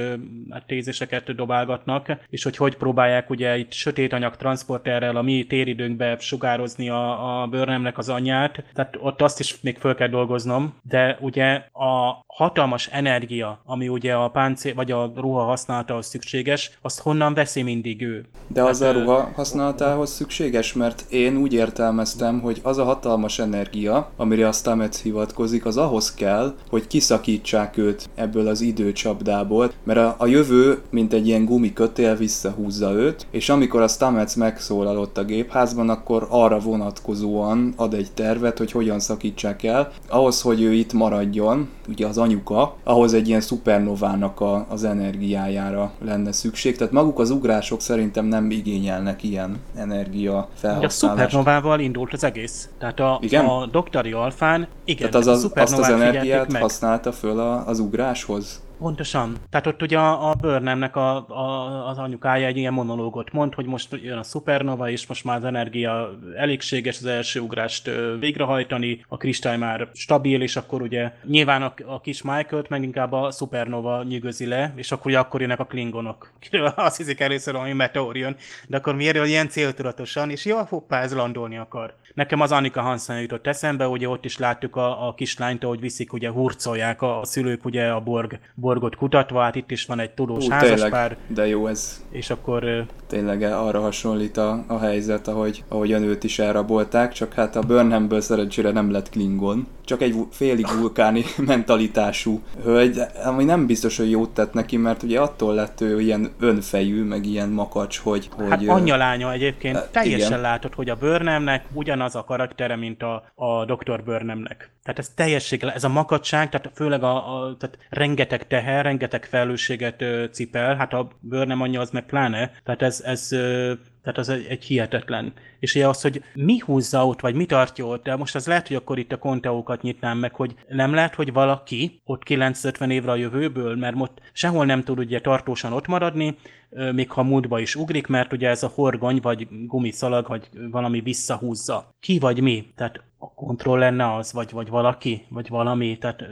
hát, tézéseket dobálgatnak, és hogy hogy próbálják ugye itt sötét anyag transporterrel a mi téridőnkbe sugározni a, a bőrnemnek az anyját, tehát ott azt is még föl kell dolgoznom, de ugye a hatalmas energia, ami ugye a páncél vagy a ruha használatához szükséges, azt honnan veszi mindig ő? De az hát, a ruha használatához szükséges, mert én úgy értelmeztem, hogy az a hatalmas energia, amire a Stamets hivatkozik, az ahhoz kell, hogy kiszakítsák őt ebből az időcsapdából, mert a, a jövő, mint egy ilyen gumikötél visszahúzza őt, és amikor a Stamets megszólalott a gépházban, akkor arra vonatkozóan ad egy tervet, hogy hogyan szakítsák el, ahhoz, hogy ő itt maradjon, ugye az anyuka, ahhoz egy ilyen szupernovának a, az energiájára lenne szükség. Tehát maguk az ugrások szerintem nem igényelnek ilyen energia felhasználást. A szupernovával indult az egész. Tehát a, igen? a doktori alfán, igen, Tehát az, az, azt az energiát meg. használta föl a, az ugráshoz? Pontosan. Tehát ott ugye a, a Burnhamnek a, a, az anyukája egy ilyen monológot mond, hogy most jön a szupernova, és most már az energia elégséges az első ugrást végrehajtani, a kristály már stabil, és akkor ugye nyilván a, a kis Michael-t meg inkább a szupernova nyűgözi le, és akkor ugye akkor jönnek a klingonok. Azt hiszik először, hogy meteor jön, de akkor miért ilyen céltudatosan, és jó, hoppá, ez landolni akar. Nekem az Annika Hansen jutott eszembe, ugye ott is láttuk a, a kislányt, ahogy viszik, ugye hurcolják a, a szülők ugye a Borg, Borgot kutatva, hát itt is van egy tudós Ú, házaspár. de jó ez. És akkor... Tényleg arra hasonlít a, a helyzet, ahogy, ahogy őt is elrabolták, csak hát a Burnhamből szerencsére nem lett Klingon. Csak egy félig vulkáni mentalitású hölgy, ami nem biztos, hogy jót tett neki, mert ugye attól lett ő ilyen önfejű, meg ilyen makacs, hogy... Hát hogy anyja lánya egyébként, e, teljesen igen. látod, hogy a Burnhamnek ugyanaz a karaktere, mint a, a Dr. Burnhamnek. Tehát ez teljesség, ez a makacság, tehát főleg a, a tehát rengeteg teher, rengeteg felelősséget cipel, hát a Burnham anyja az meg pláne, tehát ez, ez tehát az egy, egy hihetetlen. És ugye az, hogy mi húzza ott, vagy mi tartja ott, de most az lehet, hogy akkor itt a konteókat nyitnám meg, hogy nem lehet, hogy valaki ott 950 évre a jövőből, mert most sehol nem tud ugye tartósan ott maradni, még ha múltba is ugrik, mert ugye ez a horgony, vagy gumiszalag, vagy valami visszahúzza. Ki vagy mi? Tehát a kontroll lenne az, vagy, vagy valaki, vagy valami. Tehát,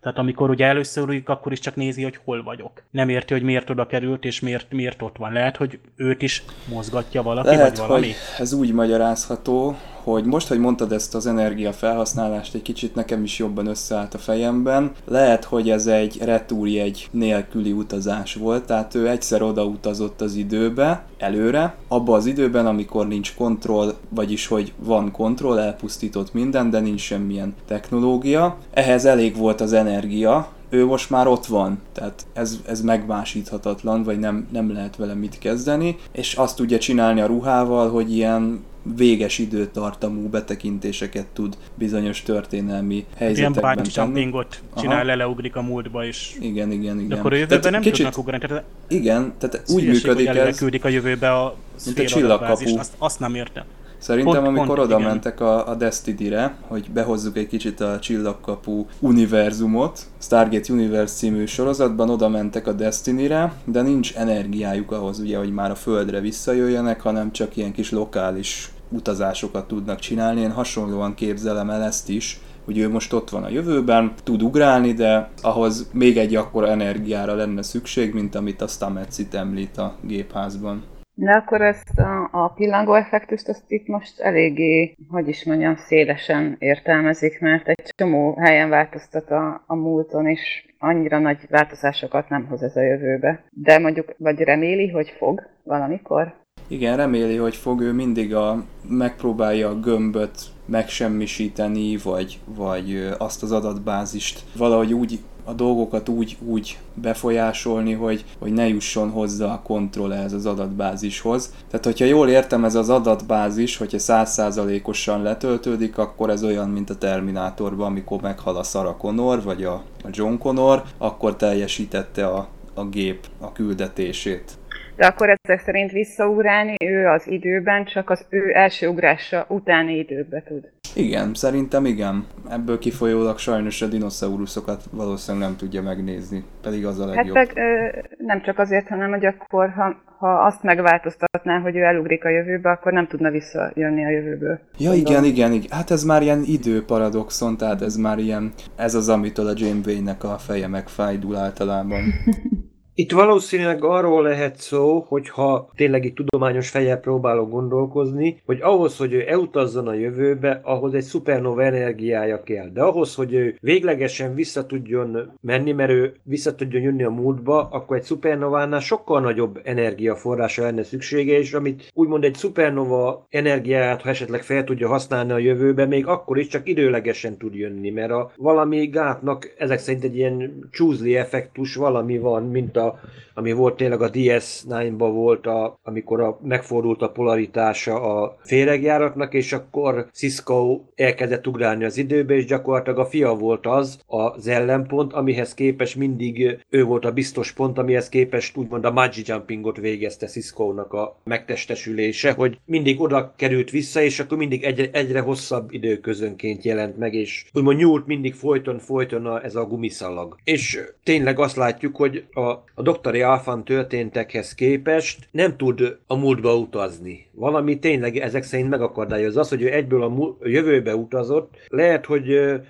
tehát amikor ugye először ugrik, akkor is csak nézi, hogy hol vagyok. Nem érti, hogy miért oda került, és miért, miért ott van. Lehet, hogy őt is mozgatja valaki, Lehet, vagy valami. Hogy ez úgy magyarázható, hogy most, hogy mondtad ezt az energia felhasználást, egy kicsit nekem is jobban összeállt a fejemben. Lehet, hogy ez egy retúrjegy nélküli utazás volt, tehát ő egyszer oda utazott az időbe, előre, abba az időben, amikor nincs kontroll, vagyis hogy van kontroll, elpusztított minden, de nincs semmilyen technológia. Ehhez elég volt az energia, ő most már ott van, tehát ez, ez megmásíthatatlan, vagy nem, nem lehet vele mit kezdeni, és azt tudja csinálni a ruhával, hogy ilyen véges időtartamú betekintéseket tud bizonyos történelmi helyzetekben Ilyen bungee csinál, le, leugrik a múltba is. Igen, igen, igen. De akkor a jövőben nem kicsit... tudnak ugrani. Tehát igen, tehát úgy működik hogy ez... a jövőbe a mint a csillagkapu. Azt, azt nem értem. Szerintem, pont, amikor pont, oda igen. mentek a, a Destiny-re, hogy behozzuk egy kicsit a Csillagkapu univerzumot, Stargate Universe című sorozatban oda mentek a Destiny-re, de nincs energiájuk ahhoz, ugye, hogy már a Földre visszajöjjenek, hanem csak ilyen kis lokális utazásokat tudnak csinálni. Én hasonlóan képzelem el ezt is, hogy ő most ott van a jövőben, tud ugrálni, de ahhoz még egy akkora energiára lenne szükség, mint amit a Stamets említ a gépházban. De akkor ezt a, a pillangó effektust azt itt most eléggé, hogy is mondjam, szélesen értelmezik, mert egy csomó helyen változtat a, a múlton, és annyira nagy változásokat nem hoz ez a jövőbe. De mondjuk, vagy reméli, hogy fog valamikor? Igen, reméli, hogy fog ő mindig a, megpróbálja a gömböt megsemmisíteni, vagy, vagy azt az adatbázist valahogy úgy a dolgokat úgy, úgy befolyásolni, hogy, hogy ne jusson hozzá a kontroll ehhez az adatbázishoz. Tehát, hogyha jól értem, ez az adatbázis, hogyha százszázalékosan letöltődik, akkor ez olyan, mint a Terminátorban, amikor meghal a Sarah Connor, vagy a, a John Connor, akkor teljesítette a, a gép a küldetését. De akkor ezek szerint visszaugrálni ő az időben csak az ő első ugrása utáni időbe tud. Igen, szerintem igen. Ebből kifolyólag sajnos a dinoszauruszokat valószínűleg nem tudja megnézni, pedig az a hát legjobb. Hát meg ö, nem csak azért, hanem hogy akkor, ha, ha azt megváltoztatná, hogy ő elugrik a jövőbe, akkor nem tudna visszajönni a jövőből. Ja, igen, igen, igen. Hát ez már ilyen időparadoxon, tehát ez már ilyen, ez az, amitől a Jane Wayne-nek a feje megfájdul általában. Itt valószínűleg arról lehet szó, hogyha tényleg egy tudományos fejjel próbálok gondolkozni, hogy ahhoz, hogy ő elutazzon a jövőbe, ahhoz egy szupernova energiája kell. De ahhoz, hogy ő véglegesen vissza tudjon menni, mert ő vissza tudjon jönni a múltba, akkor egy szupernovánál sokkal nagyobb energiaforrása lenne szüksége, és amit úgymond egy szupernova energiát, ha esetleg fel tudja használni a jövőbe, még akkor is csak időlegesen tud jönni, mert a valami gátnak ezek szerint egy ilyen csúzli effektus valami van, mint a ami volt tényleg a DS9-ban volt, a, amikor a, megfordult a polaritása a féregjáratnak, és akkor Cisco elkezdett ugrálni az időbe, és gyakorlatilag a fia volt az az ellenpont, amihez képes mindig ő volt a biztos pont, amihez képest úgymond a Magic Jumpingot végezte Cisco-nak a megtestesülése, hogy mindig oda került vissza, és akkor mindig egyre, egyre hosszabb időközönként jelent meg, és úgymond nyúlt mindig folyton, folyton a, ez a gumiszalag. És tényleg azt látjuk, hogy a, a doktori Alfan történtekhez képest nem tud a múltba utazni. Valami tényleg ezek szerint megakadályoz az, hogy ő egyből a, jövőbe utazott. Lehet, hogy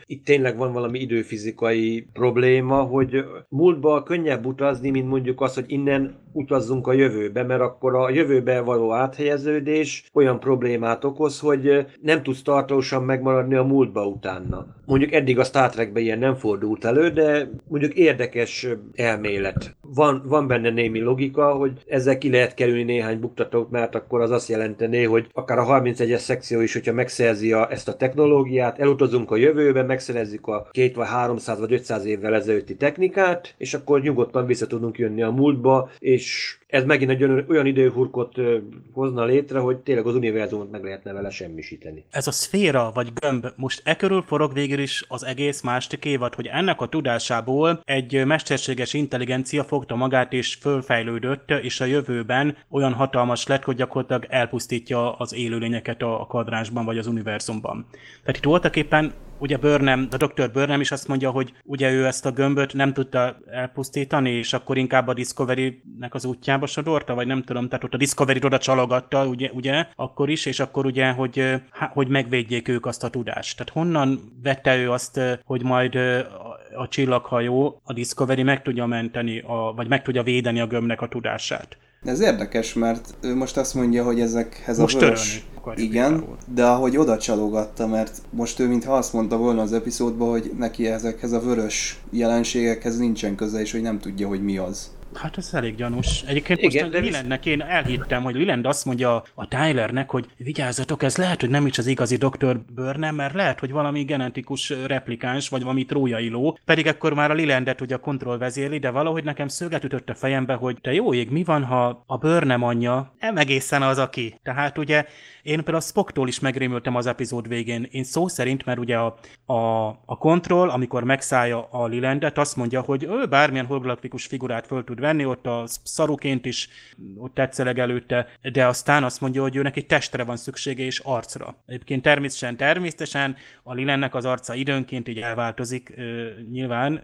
itt tényleg van valami időfizikai probléma, hogy múltba könnyebb utazni, mint mondjuk az, hogy innen utazzunk a jövőbe, mert akkor a jövőbe való áthelyeződés olyan problémát okoz, hogy nem tudsz tartósan megmaradni a múltba utána. Mondjuk eddig a Star Trekben ilyen nem fordult elő, de mondjuk érdekes elmélet. Van, van benne némi logika, hogy ezzel ki lehet kerülni néhány buktatót, mert akkor az azt jelentené, hogy akár a 31-es szekció is, hogyha megszerzi a, ezt a technológiát, elutazunk a jövőbe, megszerezzük a két vagy 300 vagy 500 évvel ezelőtti technikát, és akkor nyugodtan vissza tudunk jönni a múltba, és ez megint egy olyan, olyan időhurkot hozna létre, hogy tényleg az univerzumot meg lehetne vele semmisíteni. Ez a szféra vagy gömb, most e körül forog végül is az egész másik évad, hogy ennek a tudásából egy mesterséges intelligencia fogta magát és fölfejlődött, és a jövőben olyan hatalmas lett, hogy gyakorlatilag elpusztítja az élőlényeket a kvadránsban vagy az univerzumban. Tehát itt voltak éppen ugye Burnham, a Dr. Burnham is azt mondja, hogy ugye ő ezt a gömböt nem tudta elpusztítani, és akkor inkább a Discovery-nek az útjába sodorta, vagy nem tudom, tehát ott a Discovery-t oda csalogatta, ugye, ugye, akkor is, és akkor ugye, hogy, hogy megvédjék ők azt a tudást. Tehát honnan vette ő azt, hogy majd a csillaghajó, a Discovery meg tudja menteni, a, vagy meg tudja védeni a gömbnek a tudását. Ez érdekes, mert ő most azt mondja, hogy ezekhez most a vörös... Igen, például. de ahogy oda csalogatta, mert most ő mintha azt mondta volna az epizódban, hogy neki ezekhez a vörös jelenségekhez nincsen köze, és hogy nem tudja, hogy mi az. Hát ez elég gyanús. Egyébként Igen, most de a Lilandnek én elhittem, hogy Liland azt mondja a Tylernek, hogy vigyázzatok, ez lehet, hogy nem is az igazi Dr. Burnham, mert lehet, hogy valami genetikus replikáns, vagy valami trójai ló, pedig akkor már a Lilandet ugye a kontroll vezéli, de valahogy nekem szöget ütött a fejembe, hogy te jó ég, mi van, ha a Burnham anyja nem egészen az, aki. Tehát ugye én például a Spocktól is megrémültem az epizód végén. Én szó szerint, mert ugye a, a, a kontroll, amikor megszállja a Lilandet, azt mondja, hogy ő bármilyen holgalaktikus figurát föl tud venni, ott a szaruként is ott tetszeleg előtte, de aztán azt mondja, hogy ő neki testre van szüksége és arcra. Egyébként természetesen, természetesen a Lilennek az arca időnként így elváltozik, nyilván,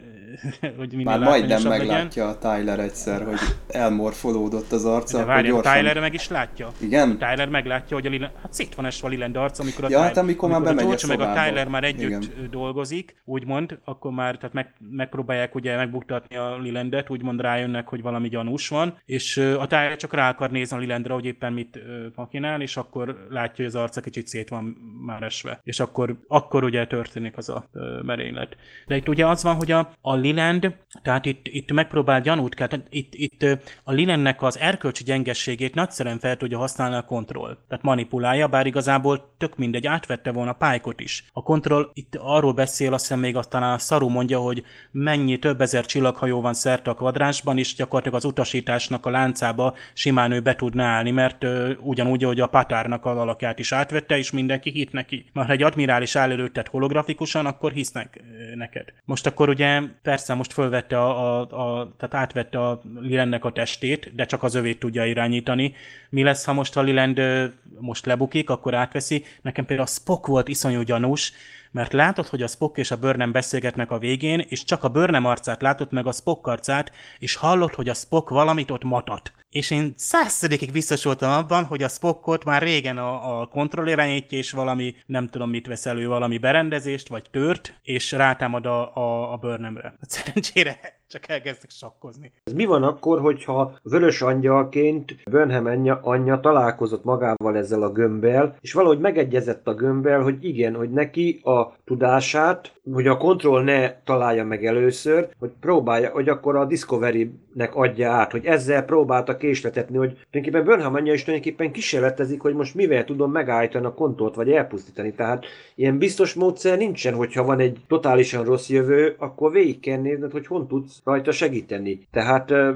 hogy minél Már majdnem látványosabb legyen. meglátja a Tyler egyszer, hogy elmorfolódott az arca, De várjál, gyorsan... Tyler meg is látja. Igen? Tyler meglátja, hogy a Liland, hát szét van esve a Liland arca, amikor a, Ja, Tyler, hát amikor már a bemegy a George meg a. Tyler már együtt Igen. dolgozik, úgymond, akkor már tehát meg, megpróbálják ugye megbuktatni a Lilandet, úgymond rájönnek, hogy valami gyanús van, és a Tyler csak rá akar nézni a Lilandre, hogy éppen mit makinál, és akkor látja, hogy az arca kicsit szét van már esve. És akkor, akkor ugye történik az a merénylet. De itt ugye az van, hogy a, a Liland, tehát itt, itt megpróbál gyanút kell, tehát itt, itt a Lilandnek az erkölcsi gyengességét nagyszerűen fel tudja használni a kontroll. Tehát manipulálja, bár igazából tök mindegy, átvette volna Pike-ot is. A kontroll itt arról beszél, azt hiszem még azt talán a Saru mondja, hogy mennyi több ezer csillaghajó van szerte a kvadránsban, és gyakorlatilag az utasításnak a láncába simán ő be tudná állni, mert ö, ugyanúgy, hogy a patárnak az alakját is átvette, és mindenki hit neki. Már ha egy admirális áll előtted holografikusan, akkor hisznek neked. Most akkor ugye persze most fölvette a, a, a tehát átvette a Lilennek a testét, de csak az övét tudja irányítani. Mi lesz, ha most a Liland ö, most lebukik, akkor átveszi. Nekem például a Spock volt iszonyú gyanús, mert látod, hogy a Spock és a Burnham beszélgetnek a végén, és csak a Burnham arcát látod meg a Spock arcát, és hallod, hogy a Spock valamit ott matat. És én százszerékig biztos voltam abban, hogy a Spockot már régen a, a kontroll irányítja, és valami, nem tudom mit vesz elő, valami berendezést, vagy tört, és rátámad a, a, a Burnhamre. Szerencsére csak elkezdtek sakkozni. Ez mi van akkor, hogyha vörös angyalként Burnham anyja, anyja találkozott magával ezzel a gömbbel, és valahogy megegyezett a gömbbel, hogy igen, hogy neki a tudását, hogy a kontroll ne találja meg először, hogy próbálja, hogy akkor a Discovery-nek adja át, hogy ezzel próbálta késletetni, hogy tulajdonképpen Burnham anyja is tulajdonképpen kísérletezik, hogy most mivel tudom megállítani a kontrollt, vagy elpusztítani. Tehát ilyen biztos módszer nincsen, hogyha van egy totálisan rossz jövő, akkor végig kell nézned, hogy hon tudsz rajta segíteni. Tehát uh,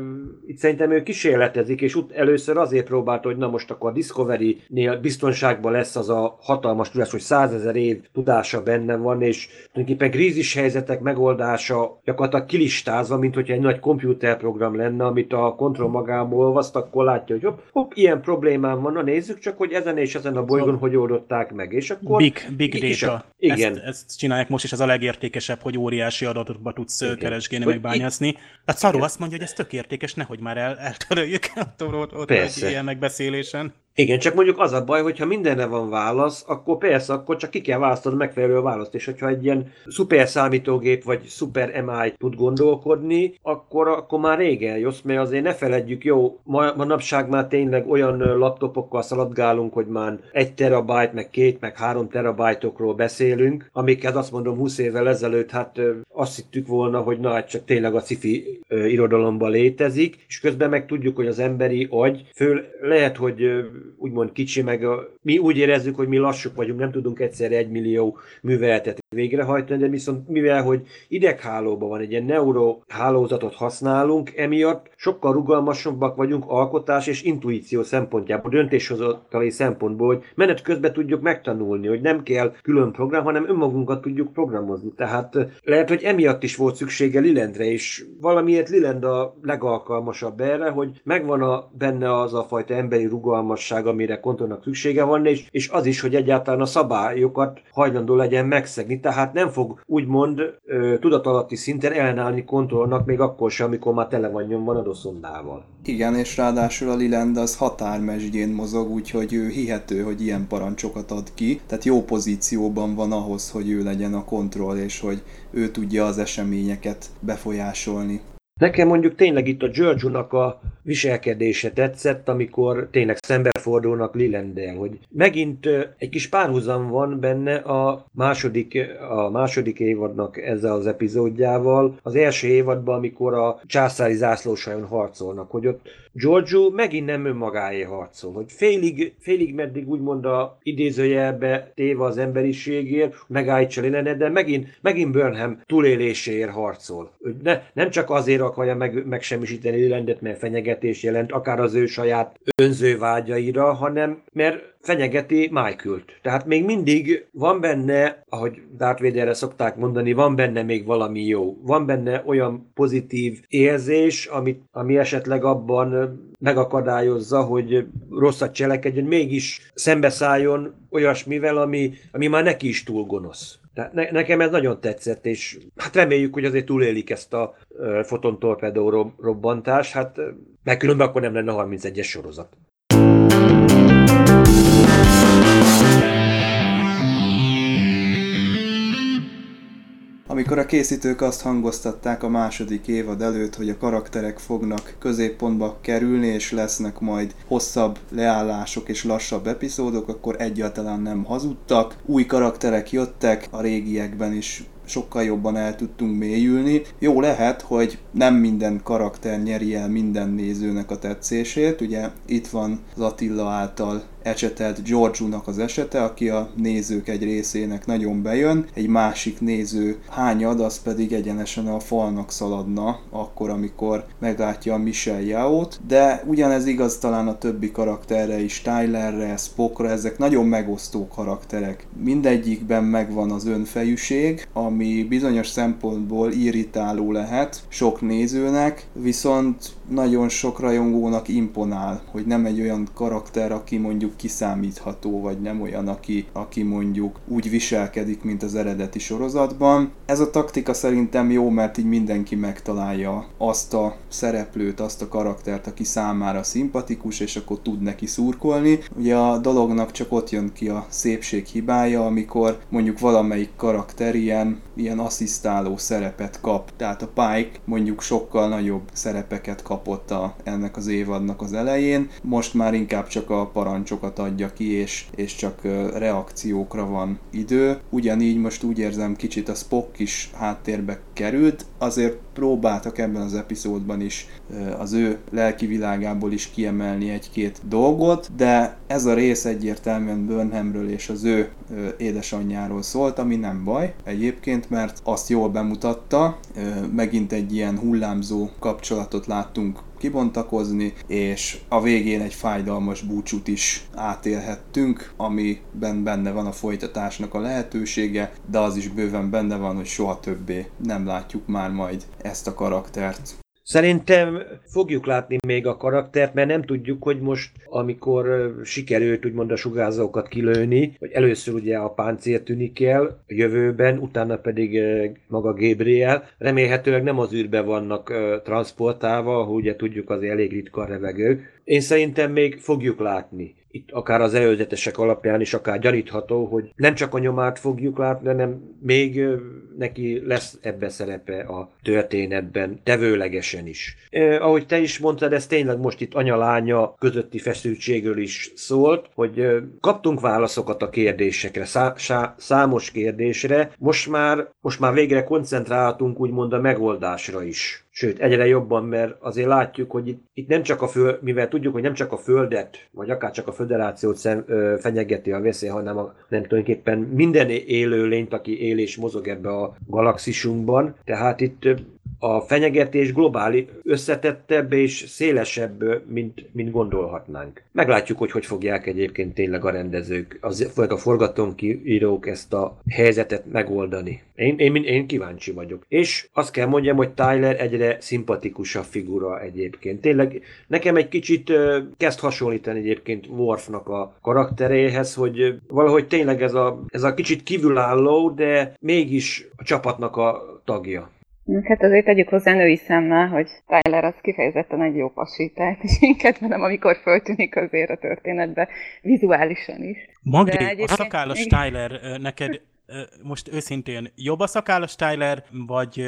itt szerintem ő kísérletezik, és ut- először azért próbálta, hogy na most akkor a Discovery-nél biztonságban lesz az a hatalmas tudás, hogy százezer év tudása benne van, és tulajdonképpen krízis helyzetek megoldása gyakorlatilag kilistázva, mint hogyha egy nagy komputerprogram lenne, amit a kontroll magából olvaszt, akkor látja, hogy hopp, hopp, ilyen problémám van, na nézzük csak, hogy ezen és ezen a bolygón hogy oldották meg, és akkor... Big, big data. a- Igen. Ezt, ezt csinálják most, és az a legértékesebb, hogy óriási adatokba tudsz Igen. Keresgélni, meg bányászni. Hát Szaru azt mondja, hogy ez tök értékes, nehogy már el, eltöröljük egy ilyen megbeszélésen. Igen, csak mondjuk az a baj, hogyha mindenre van válasz, akkor persze, akkor csak ki kell választani a megfelelő választ, és hogyha egy ilyen szuper számítógép vagy szuper MI tud gondolkodni, akkor, akkor már rég eljössz, mert azért ne feledjük, jó, ma, manapság már tényleg olyan laptopokkal szaladgálunk, hogy már egy terabyte, meg két, meg három terabájtokról beszélünk, amiket azt mondom 20 évvel ezelőtt, hát azt hittük volna, hogy na, hát csak tényleg a sci-fi irodalomban létezik, és közben meg tudjuk, hogy az emberi agy föl lehet, hogy úgymond kicsi, meg a, mi úgy érezzük, hogy mi lassuk vagyunk, nem tudunk egyszerre egy millió műveletet végrehajtani, de viszont mivel, hogy ideghálóban van, egy ilyen neurohálózatot használunk, emiatt sokkal rugalmasabbak vagyunk alkotás és intuíció szempontjából, döntéshozatali szempontból, hogy menet közben tudjuk megtanulni, hogy nem kell külön program, hanem önmagunkat tudjuk programozni. Tehát eh, lehet, hogy emiatt is volt szüksége Lilendre, és valamiért Liland a legalkalmasabb erre, hogy megvan a, benne az a fajta emberi rugalmasság, amire kontrollnak szüksége van, és, és az is, hogy egyáltalán a szabályokat hajlandó legyen megszegni, tehát nem fog úgymond ö, tudatalatti szinten ellenállni kontrollnak, még akkor sem, amikor már tele van nyomva adoszondával. Igen, és ráadásul a Liland az határmesdjén mozog, úgyhogy ő hihető, hogy ilyen parancsokat ad ki. Tehát jó pozícióban van ahhoz, hogy ő legyen a kontroll, és hogy ő tudja az eseményeket befolyásolni. Nekem mondjuk tényleg itt a Giorgio-nak a viselkedése tetszett, amikor tényleg szembefordulnak Lilendel, hogy megint egy kis párhuzam van benne a második, a második évadnak ezzel az epizódjával, az első évadban, amikor a császári zászlósajon harcolnak, hogy ott Giorgio megint nem önmagáé harcol, hogy félig, félig meddig úgymond a idézőjelbe téve az emberiségért, megállítsa Lilendet, de megint, megint Burnham túléléséért harcol. Ne, nem csak azért akarja meg, megsemmisíteni Lilendet, mert fenyegetés jelent, akár az ő saját önző vágyaira, hanem mert fenyegeti Michael-t. Tehát még mindig van benne, ahogy Darth Vaderre szokták mondani, van benne még valami jó. Van benne olyan pozitív érzés, amit, ami esetleg abban megakadályozza, hogy rosszat cselekedjen, mégis szembeszálljon olyasmivel, ami, ami már neki is túl gonosz. Tehát ne, nekem ez nagyon tetszett, és hát reméljük, hogy azért túlélik ezt a fotontorpedó robbantást, hát mert különben akkor nem lenne 31-es sorozat. Amikor a készítők azt hangoztatták a második évad előtt, hogy a karakterek fognak középpontba kerülni, és lesznek majd hosszabb leállások és lassabb epizódok, akkor egyáltalán nem hazudtak. Új karakterek jöttek, a régiekben is sokkal jobban el tudtunk mélyülni. Jó lehet, hogy nem minden karakter nyeri el minden nézőnek a tetszését. Ugye itt van az Attila által ecsetelt Georgiunak az esete, aki a nézők egy részének nagyon bejön, egy másik néző hányad, az pedig egyenesen a falnak szaladna, akkor, amikor meglátja a Michelle Yao-t, de ugyanez igaz talán a többi karakterre is, Tylerre, Spockra, ezek nagyon megosztó karakterek. Mindegyikben megvan az önfejűség, ami bizonyos szempontból irritáló lehet sok nézőnek, viszont nagyon sok rajongónak imponál, hogy nem egy olyan karakter, aki mondjuk kiszámítható, vagy nem olyan, aki, aki mondjuk úgy viselkedik, mint az eredeti sorozatban. Ez a taktika szerintem jó, mert így mindenki megtalálja azt a szereplőt, azt a karaktert, aki számára szimpatikus, és akkor tud neki szurkolni. Ugye a dolognak csak ott jön ki a szépség hibája, amikor mondjuk valamelyik karakter ilyen, ilyen asszisztáló szerepet kap. Tehát a Pike mondjuk sokkal nagyobb szerepeket kap kapott a, ennek az évadnak az elején. Most már inkább csak a parancsokat adja ki, és, és csak reakciókra van idő. Ugyanígy most úgy érzem kicsit a Spock is háttérbe került, azért próbáltak ebben az epizódban is az ő lelki világából is kiemelni egy-két dolgot, de ez a rész egyértelműen Burnhamről és az ő édesanyjáról szólt, ami nem baj egyébként, mert azt jól bemutatta, megint egy ilyen hullámzó kapcsolatot láttunk kibontakozni, és a végén egy fájdalmas búcsút is átélhettünk, amiben benne van a folytatásnak a lehetősége, de az is bőven benne van, hogy soha többé nem látjuk már majd ezt a karaktert. Szerintem fogjuk látni még a karaktert, mert nem tudjuk, hogy most, amikor sikerült úgymond a sugárzókat kilőni, hogy először ugye a páncél tűnik el a jövőben, utána pedig maga Gabriel, remélhetőleg nem az űrbe vannak transportálva, ugye tudjuk az elég ritka a revegő. Én szerintem még fogjuk látni itt akár az előzetesek alapján is akár gyanítható, hogy nem csak a nyomát fogjuk látni, hanem még neki lesz ebbe szerepe a történetben, tevőlegesen is. Eh, ahogy te is mondtad, ez tényleg most itt anya-lánya közötti feszültségről is szólt, hogy eh, kaptunk válaszokat a kérdésekre, szá- szá- számos kérdésre, most már, most már végre koncentrálhatunk úgymond a megoldásra is sőt egyre jobban, mert azért látjuk, hogy itt, itt nem csak a föld, mivel tudjuk, hogy nem csak a Földet, vagy akár csak a Föderációt szem, ö, fenyegeti a veszély, hanem a, nem tulajdonképpen minden élő lényt, aki él és mozog ebbe a galaxisunkban. Tehát itt a fenyegetés globális, összetettebb és szélesebb, mint, mint gondolhatnánk. Meglátjuk, hogy hogy fogják egyébként tényleg a rendezők, az, vagy a forgatónkírók ezt a helyzetet megoldani. Én, én, én kíváncsi vagyok. És azt kell mondjam, hogy Tyler egyre szimpatikusabb figura egyébként. Tényleg nekem egy kicsit kezd hasonlítani egyébként Worfnak a karakteréhez, hogy valahogy tényleg ez a, ez a kicsit kívülálló, de mégis a csapatnak a tagja. Hát azért tegyük hozzá női szemmel, hogy Tyler az kifejezetten egy jó pasi, tehát és én kedvelem, amikor föltűnik azért a történetbe, vizuálisan is. Magdi, a szakállas. Tyler neked most őszintén jobb a szakállas Tyler, vagy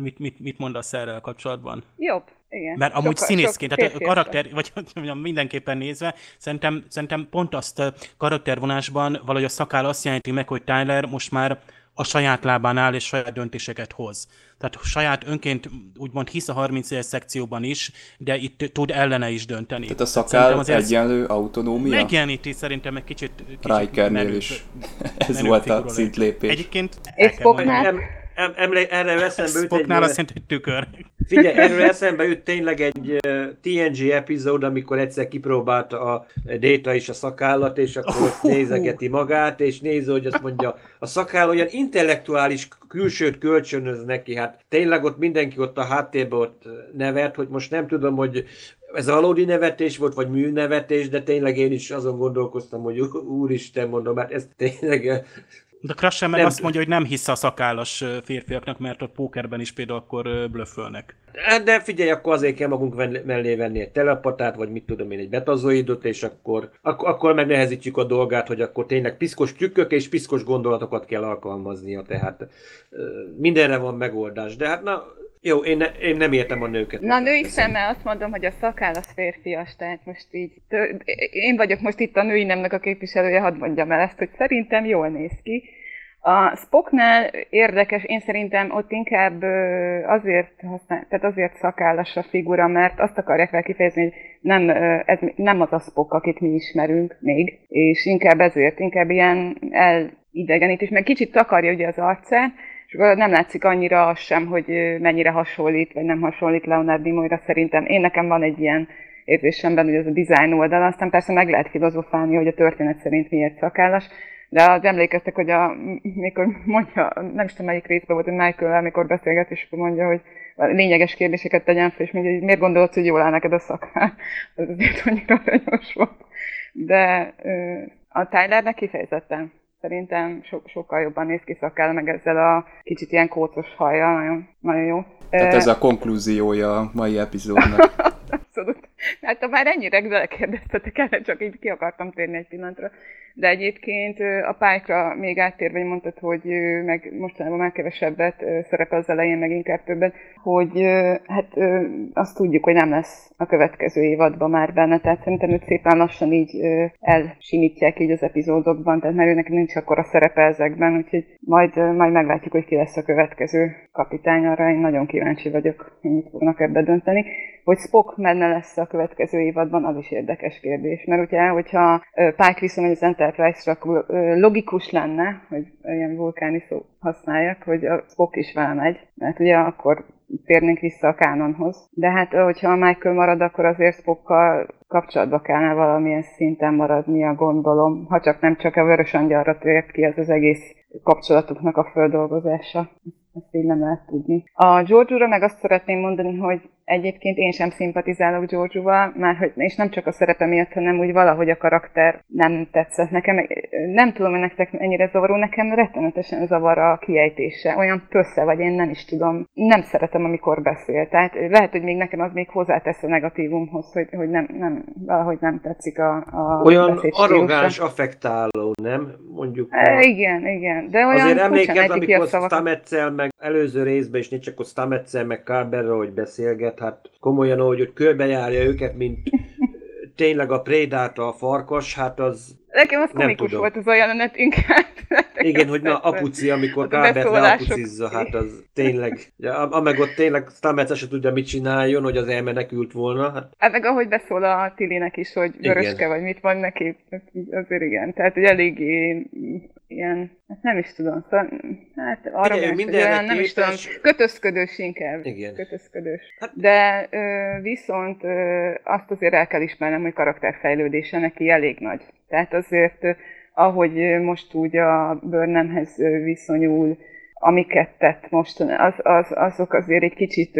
mit, mit, mit mondasz erre kapcsolatban? Jobb. Igen. Mert amúgy Soka, színészként, tehát a karakter, vagy mondjam, mindenképpen nézve, szerintem, szerintem pont azt karaktervonásban valahogy a szakál azt jelenti meg, hogy Tyler most már a saját lábán áll és saját döntéseket hoz. Tehát saját önként úgymond hisz a 31 szekcióban is, de itt tud ellene is dönteni. Tehát a szakál azért egyenlő autonómia? Megjeleníti szerintem egy kicsit, kicsit Rikernél is. Ez volt a szintlépés. Egyébként és Spocknál? Em, emlé, erre eszembe jut egy... azt szerint egy tükör. Figyelj, erről eszembe jut tényleg egy TNG epizód, amikor egyszer kipróbálta a Data is a szakállat, és akkor oh, nézegeti magát, és nézi, hogy azt mondja, a szakáll olyan intellektuális külsőt kölcsönöz neki, hát tényleg ott mindenki ott a háttérben ott nevet, hogy most nem tudom, hogy ez valódi nevetés volt, vagy műnevetés, de tényleg én is azon gondolkoztam, hogy úristen, mondom, hát ez tényleg de nem. azt mondja, hogy nem hisz a szakállas férfiaknak, mert a pókerben is például akkor blöfölnek. Hát de figyelj, akkor azért kell magunk mellé venni egy telepatát, vagy mit tudom én, egy betazoidot, és akkor, ak- akkor megnehezítjük a dolgát, hogy akkor tényleg piszkos trükkök és piszkos gondolatokat kell alkalmaznia, tehát mindenre van megoldás. De hát na, jó, én, ne, én nem értem a nőket. Na, női szemmel azt mondom, hogy a szakál az férfias, tehát most így, én vagyok most itt a női nemnek a képviselője, hadd mondjam el ezt, hogy szerintem jól néz ki. A Spocknál érdekes, én szerintem ott inkább azért használ, tehát azért szakállas a figura, mert azt akarják vele kifejezni, hogy nem, ez nem az a Spock, akit mi ismerünk még, és inkább ezért, inkább ilyen elidegenítés, meg kicsit takarja ugye az arcát, nem látszik annyira az sem, hogy mennyire hasonlít, vagy nem hasonlít Leonard Nimoyra szerintem. Én nekem van egy ilyen érzésemben, hogy ez a design oldal, aztán persze meg lehet filozofálni, hogy a történet szerint miért szakállas, de az emlékeztek, hogy a, mikor mondja, nem is tudom melyik részben volt, hogy Michael, amikor beszélget, és mondja, hogy lényeges kérdéseket tegyen fel, és mondja, hogy miért gondolod, hogy jól áll neked a szakál. Ez azért annyira aranyos volt. De a Tylernek kifejezetten Szerintem so- sokkal jobban néz ki szakál, meg ezzel a kicsit ilyen kócos haja, nagyon, nagyon jó. Tehát ez a konklúziója a mai epizódnak. Abszolút. Hát ha már ennyire belekérdeztetek el, csak így ki akartam térni egy pillanatra. De egyébként a pályákra még áttérve, hogy mondtad, hogy meg mostanában már kevesebbet szerepel az elején, meg inkább többet, hogy hát azt tudjuk, hogy nem lesz a következő évadban már benne, tehát szerintem őt szépen lassan így elsimítják így az epizódokban, tehát mert őnek nincs akkor a szerepe ezekben, úgyhogy majd, majd meglátjuk, hogy ki lesz a következő kapitány, arra én nagyon kíváncsi vagyok, hogy mit fognak ebbe dönteni. Hogy Spock menne lesz a következő évadban, az is érdekes kérdés, mert ugye, hogyha Pike visszamegy az Enterprise-ra, akkor logikus lenne, hogy ilyen vulkáni szó használjak, hogy a Spock is vele megy, mert ugye akkor térnénk vissza a kánonhoz. De hát, hogyha a Michael marad, akkor azért Spockkal kapcsolatba kellene valamilyen szinten maradnia, gondolom, ha csak nem csak a vörös angyalra tért ki ez az egész kapcsolatuknak a földolgozása. Ezt így nem lehet tudni. A George-ra meg azt szeretném mondani, hogy Egyébként én sem szimpatizálok Giorgio-val, már hogy, és nem csak a szerepe miatt, hanem úgy valahogy a karakter nem tetszett nekem. Nem tudom, hogy nektek ennyire zavaró, nekem rettenetesen zavar a kiejtése. Olyan pössze vagy, én nem is tudom. Nem szeretem, amikor beszél. Tehát lehet, hogy még nekem az még hozzátesz a negatívumhoz, hogy, hogy nem, nem, valahogy nem tetszik a, a Olyan arrogáns, affektáló, nem? Mondjuk. E, igen, igen. De olyan Azért emlékezz, amikor Stametszel, meg előző részben is, nincs csak Stametszel, meg Carberra, hogy beszélget, hát komolyan, ahogy hogy körbejárja őket, mint tényleg a prédáta a farkas, hát az Nekem az komikus volt az a jelenet inkább. Igen, hogy na apuci, amikor Kábet leapucizza, hát az tényleg, ja, ameg ott tényleg Stamets se tudja mit csináljon, hogy az elmenekült volna. Hát, hát meg ahogy beszól a Tilinek is, hogy vöröske vagy mit van neki, azért igen, tehát hogy eléggé ilyen, nem is tudom, szóval, hát arra igen, minden olyan, nem is tudom, kötözködős inkább. Igen. Kötözködős. Hát, De ö, viszont ö, azt azért el kell ismernem, hogy karakterfejlődése neki elég nagy. Tehát azért, ahogy most úgy a Burnhamhez viszonyul, amiket tett most, az, az, azok azért egy kicsit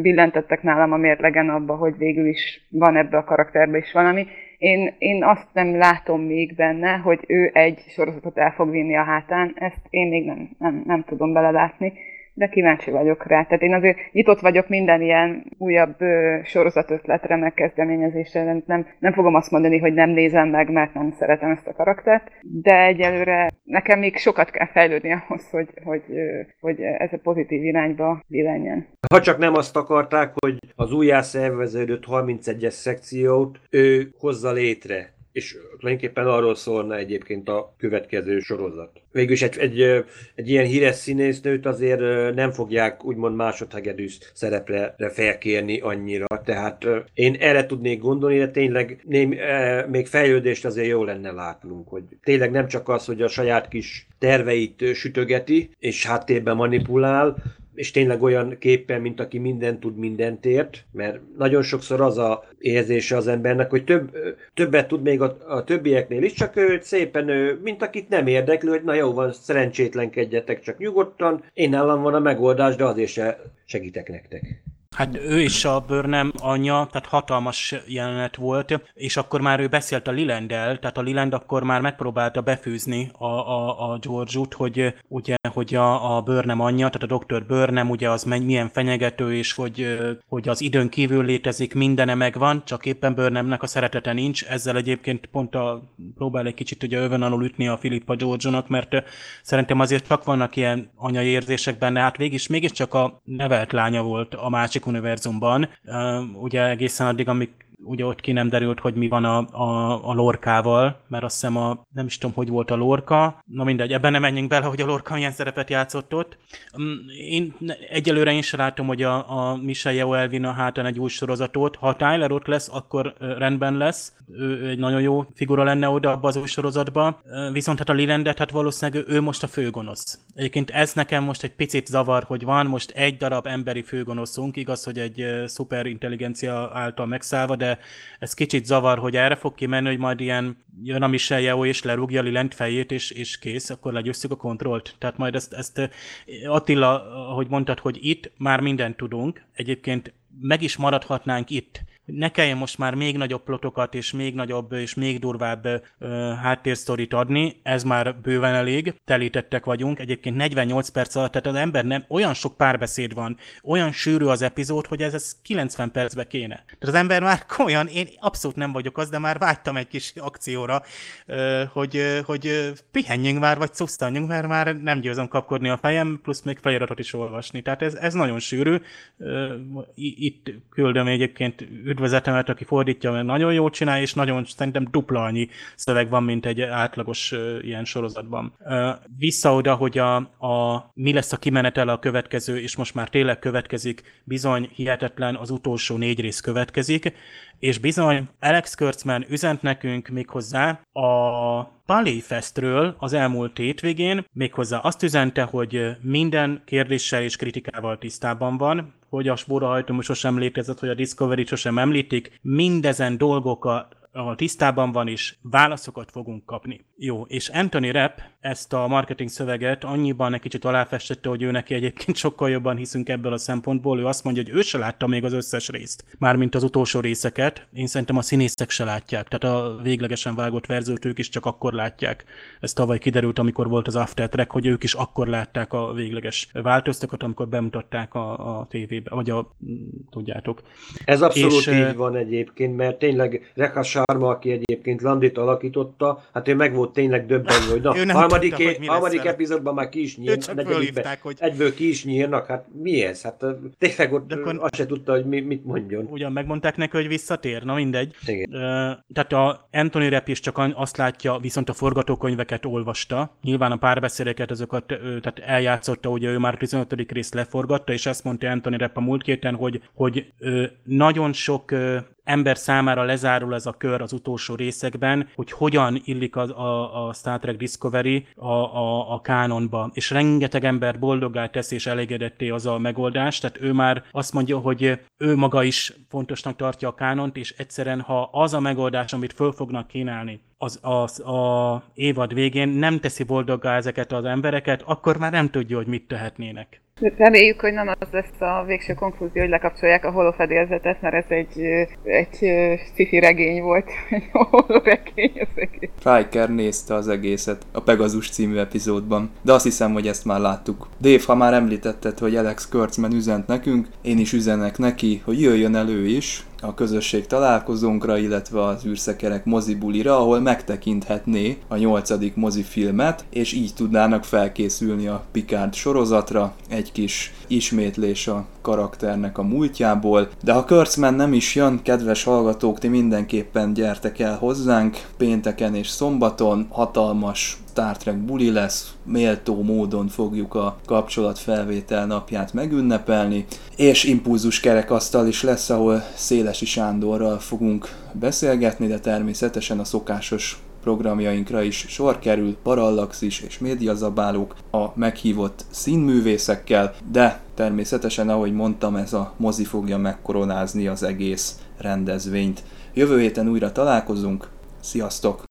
billentettek nálam a mérlegen abba, hogy végül is van ebbe a karakterbe is valami. Én, én azt nem látom még benne, hogy ő egy sorozatot el fog vinni a hátán, ezt én még nem, nem, nem tudom belelátni. De kíváncsi vagyok rá. Tehát én azért nyitott vagyok minden ilyen újabb ö, sorozatötletre, meg kezdeményezésre. Nem, nem fogom azt mondani, hogy nem nézem meg, mert nem szeretem ezt a karaktert, de egyelőre nekem még sokat kell fejlődni ahhoz, hogy, hogy, hogy ez a pozitív irányba billenjen. Ha csak nem azt akarták, hogy az újjászerveződött 31-es szekciót ő hozza létre, és tulajdonképpen arról szólna egyébként a következő sorozat. Végülis egy, egy, egy ilyen híres színésznőt azért nem fogják úgymond másodhegedűs szerepre felkérni annyira, tehát én erre tudnék gondolni, de tényleg ném, még fejlődést azért jó lenne látnunk, hogy tényleg nem csak az, hogy a saját kis terveit sütögeti, és háttérben manipulál, és tényleg olyan képpen, mint aki mindent tud, mindent ért, mert nagyon sokszor az a érzése az embernek, hogy több, többet tud még a, a többieknél is, csak ő szépen, ő, mint akit nem érdekli, hogy na jó van, szerencsétlenkedjetek csak nyugodtan, én nálam van a megoldás, de azért se segítek nektek. Hát ő is a Burnham anyja, tehát hatalmas jelenet volt, és akkor már ő beszélt a Lilandel, tehát a Liland akkor már megpróbálta befűzni a, a, a George-ut, hogy ugye, hogy a, a Burnham anyja, tehát a Dr. Burnham ugye az milyen fenyegető, és hogy, hogy az időn kívül létezik, mindene megvan, csak éppen Burnhamnek a szeretete nincs, ezzel egyébként pont a, próbál egy kicsit ugye övön alul ütni a Filippa George-nak, mert szerintem azért csak vannak ilyen anyai érzések benne, hát végig, mégiscsak a nevelt lánya volt a másik univerzumban, ugye egészen addig, amíg ugye ott ki nem derült, hogy mi van a, a, a lorkával, mert azt hiszem a, nem is tudom, hogy volt a lorka, na mindegy, ebben nem menjünk bele, hogy a lorka milyen szerepet játszott ott. Mm, én egyelőre én sem látom, hogy a, a Michelle Yeo elvinne hátán egy új sorozatot. Ha Tyler ott lesz, akkor rendben lesz, ő egy nagyon jó figura lenne oda abba az új sorozatba, viszont hát a Lilandet, hát valószínűleg ő most a főgonosz. Egyébként ez nekem most egy picit zavar, hogy van most egy darab emberi főgonoszunk, igaz, hogy egy szuper intelligencia által megszállva, de ez kicsit zavar, hogy erre fog kimenni, hogy majd ilyen jön a Michel Yeo és lerúgja Lilent fejét, és, és kész, akkor legyőzzük a kontrollt. Tehát majd ezt, ezt Attila, ahogy mondtad, hogy itt már mindent tudunk, egyébként meg is maradhatnánk itt, ne kelljen most már még nagyobb plotokat és még nagyobb és még durvább háttérsztorit adni, ez már bőven elég, telítettek vagyunk. Egyébként 48 perc alatt, tehát az ember nem, olyan sok párbeszéd van, olyan sűrű az epizód, hogy ez, ez 90 percbe kéne. Tehát az ember már komolyan, én abszolút nem vagyok az, de már vágytam egy kis akcióra, hogy, hogy pihenjünk már, vagy szusztanjunk, mert már nem győzöm kapkodni a fejem, plusz még feliratot is olvasni. Tehát ez, ez nagyon sűrű. Itt küldöm egyébként üdvözetemet, aki fordítja, mert nagyon jól csinál, és nagyon szerintem dupla annyi szöveg van, mint egy átlagos uh, ilyen sorozatban. Uh, vissza oda, hogy a, a, mi lesz a kimenetele a következő, és most már tényleg következik, bizony hihetetlen, az utolsó négy rész következik, és bizony Alex Kurtzman üzent nekünk méghozzá a Festről az elmúlt hétvégén, méghozzá azt üzente, hogy minden kérdéssel és kritikával tisztában van, hogy a spórahajtó sosem létezett, hogy a Discovery sosem említik, mindezen dolgokat ahol tisztában van, és válaszokat fogunk kapni. Jó, és Anthony Rapp ezt a marketing szöveget annyiban egy kicsit aláfestette, hogy ő neki egyébként sokkal jobban hiszünk ebből a szempontból. Ő azt mondja, hogy ő se látta még az összes részt, mármint az utolsó részeket. Én szerintem a színészek se látják, tehát a véglegesen vágott verziót ők is csak akkor látják. Ez tavaly kiderült, amikor volt az After Track, hogy ők is akkor látták a végleges változtakat, amikor bemutatták a, a tévébe, vagy a, tudjátok. Ez abszolút és, így van egyébként, mert tényleg Rekha Sharma, aki egyébként Landit alakította, hát ő meg volt tényleg döbbenve, hogy na, harmadik, tudta, hogy harmadik epizódban már ki is nyír, negyedikben hogy... egyből ki is nyírnak, hát mi ez? Hát tényleg ott akkor... azt se tudta, hogy mi, mit mondjon. Ugyan megmondták neki, hogy visszatér, na mindegy. Igen. Uh, tehát a Anthony Rapp is csak azt látja, viszont a forgatókönyveket olvasta. Nyilván a párbeszédeket, azokat tehát eljátszotta, ugye ő már 15. részt leforgatta, és azt mondta Anthony Rapp a múlt kéten, hogy, hogy nagyon sok ember számára lezárul ez a kör az utolsó részekben, hogy hogyan illik a, a, a Star Trek Discovery a, a, a kánonba, és rengeteg ember boldoggá tesz és elégedetté az a megoldás, tehát ő már azt mondja, hogy ő maga is fontosnak tartja a kánont, és egyszerűen, ha az a megoldás, amit föl fognak kínálni, az, az a évad végén nem teszi boldoggá ezeket az embereket, akkor már nem tudja, hogy mit tehetnének. Reméljük, hogy nem az lesz a végső konklúzió, hogy lekapcsolják a holofedélzetet, mert ez egy, egy sci regény volt, egy holoregény az egész. Riker nézte az egészet a Pegasus című epizódban, de azt hiszem, hogy ezt már láttuk. Dave, ha már említetted, hogy Alex Kurtzman üzent nekünk, én is üzenek neki, hogy jöjjön elő is, a közösség találkozónkra, illetve az űrszekerek mozibulira, ahol megtekinthetné a nyolcadik mozifilmet, és így tudnának felkészülni a Picard sorozatra, egy kis ismétlés a karakternek a múltjából. De ha Kurtzman nem is jön, kedves hallgatók, ti mindenképpen gyertek el hozzánk, pénteken és szombaton hatalmas Star Trek buli lesz, méltó módon fogjuk a kapcsolatfelvétel napját megünnepelni, és impulzus kerekasztal is lesz, ahol Szélesi Sándorral fogunk beszélgetni, de természetesen a szokásos programjainkra is sor kerül, Parallaxis és médiazabálók a meghívott színművészekkel, de természetesen, ahogy mondtam, ez a mozi fogja megkoronázni az egész rendezvényt. Jövő héten újra találkozunk, sziasztok!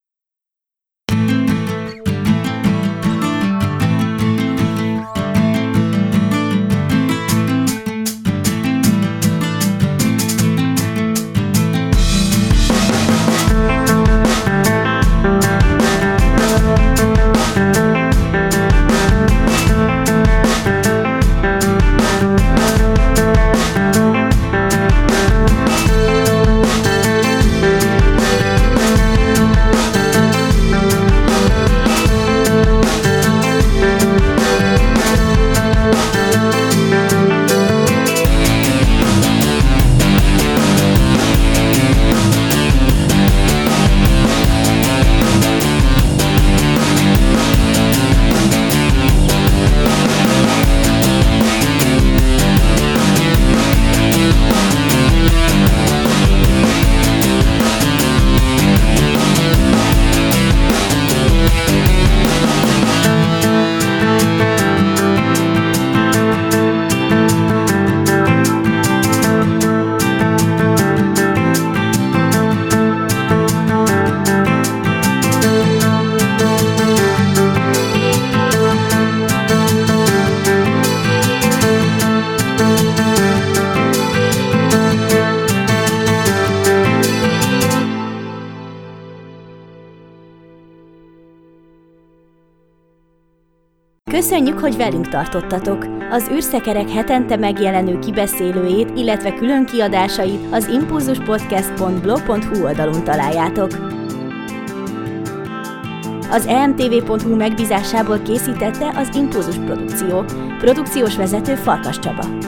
Hogy velünk tartottatok! Az űrszekerek hetente megjelenő kibeszélőjét, illetve külön kiadásait az impulzuspodcast.blog.hu oldalon találjátok. Az emtv.hu megbízásából készítette az Impulzus Produkció. Produkciós vezető Farkas Csaba.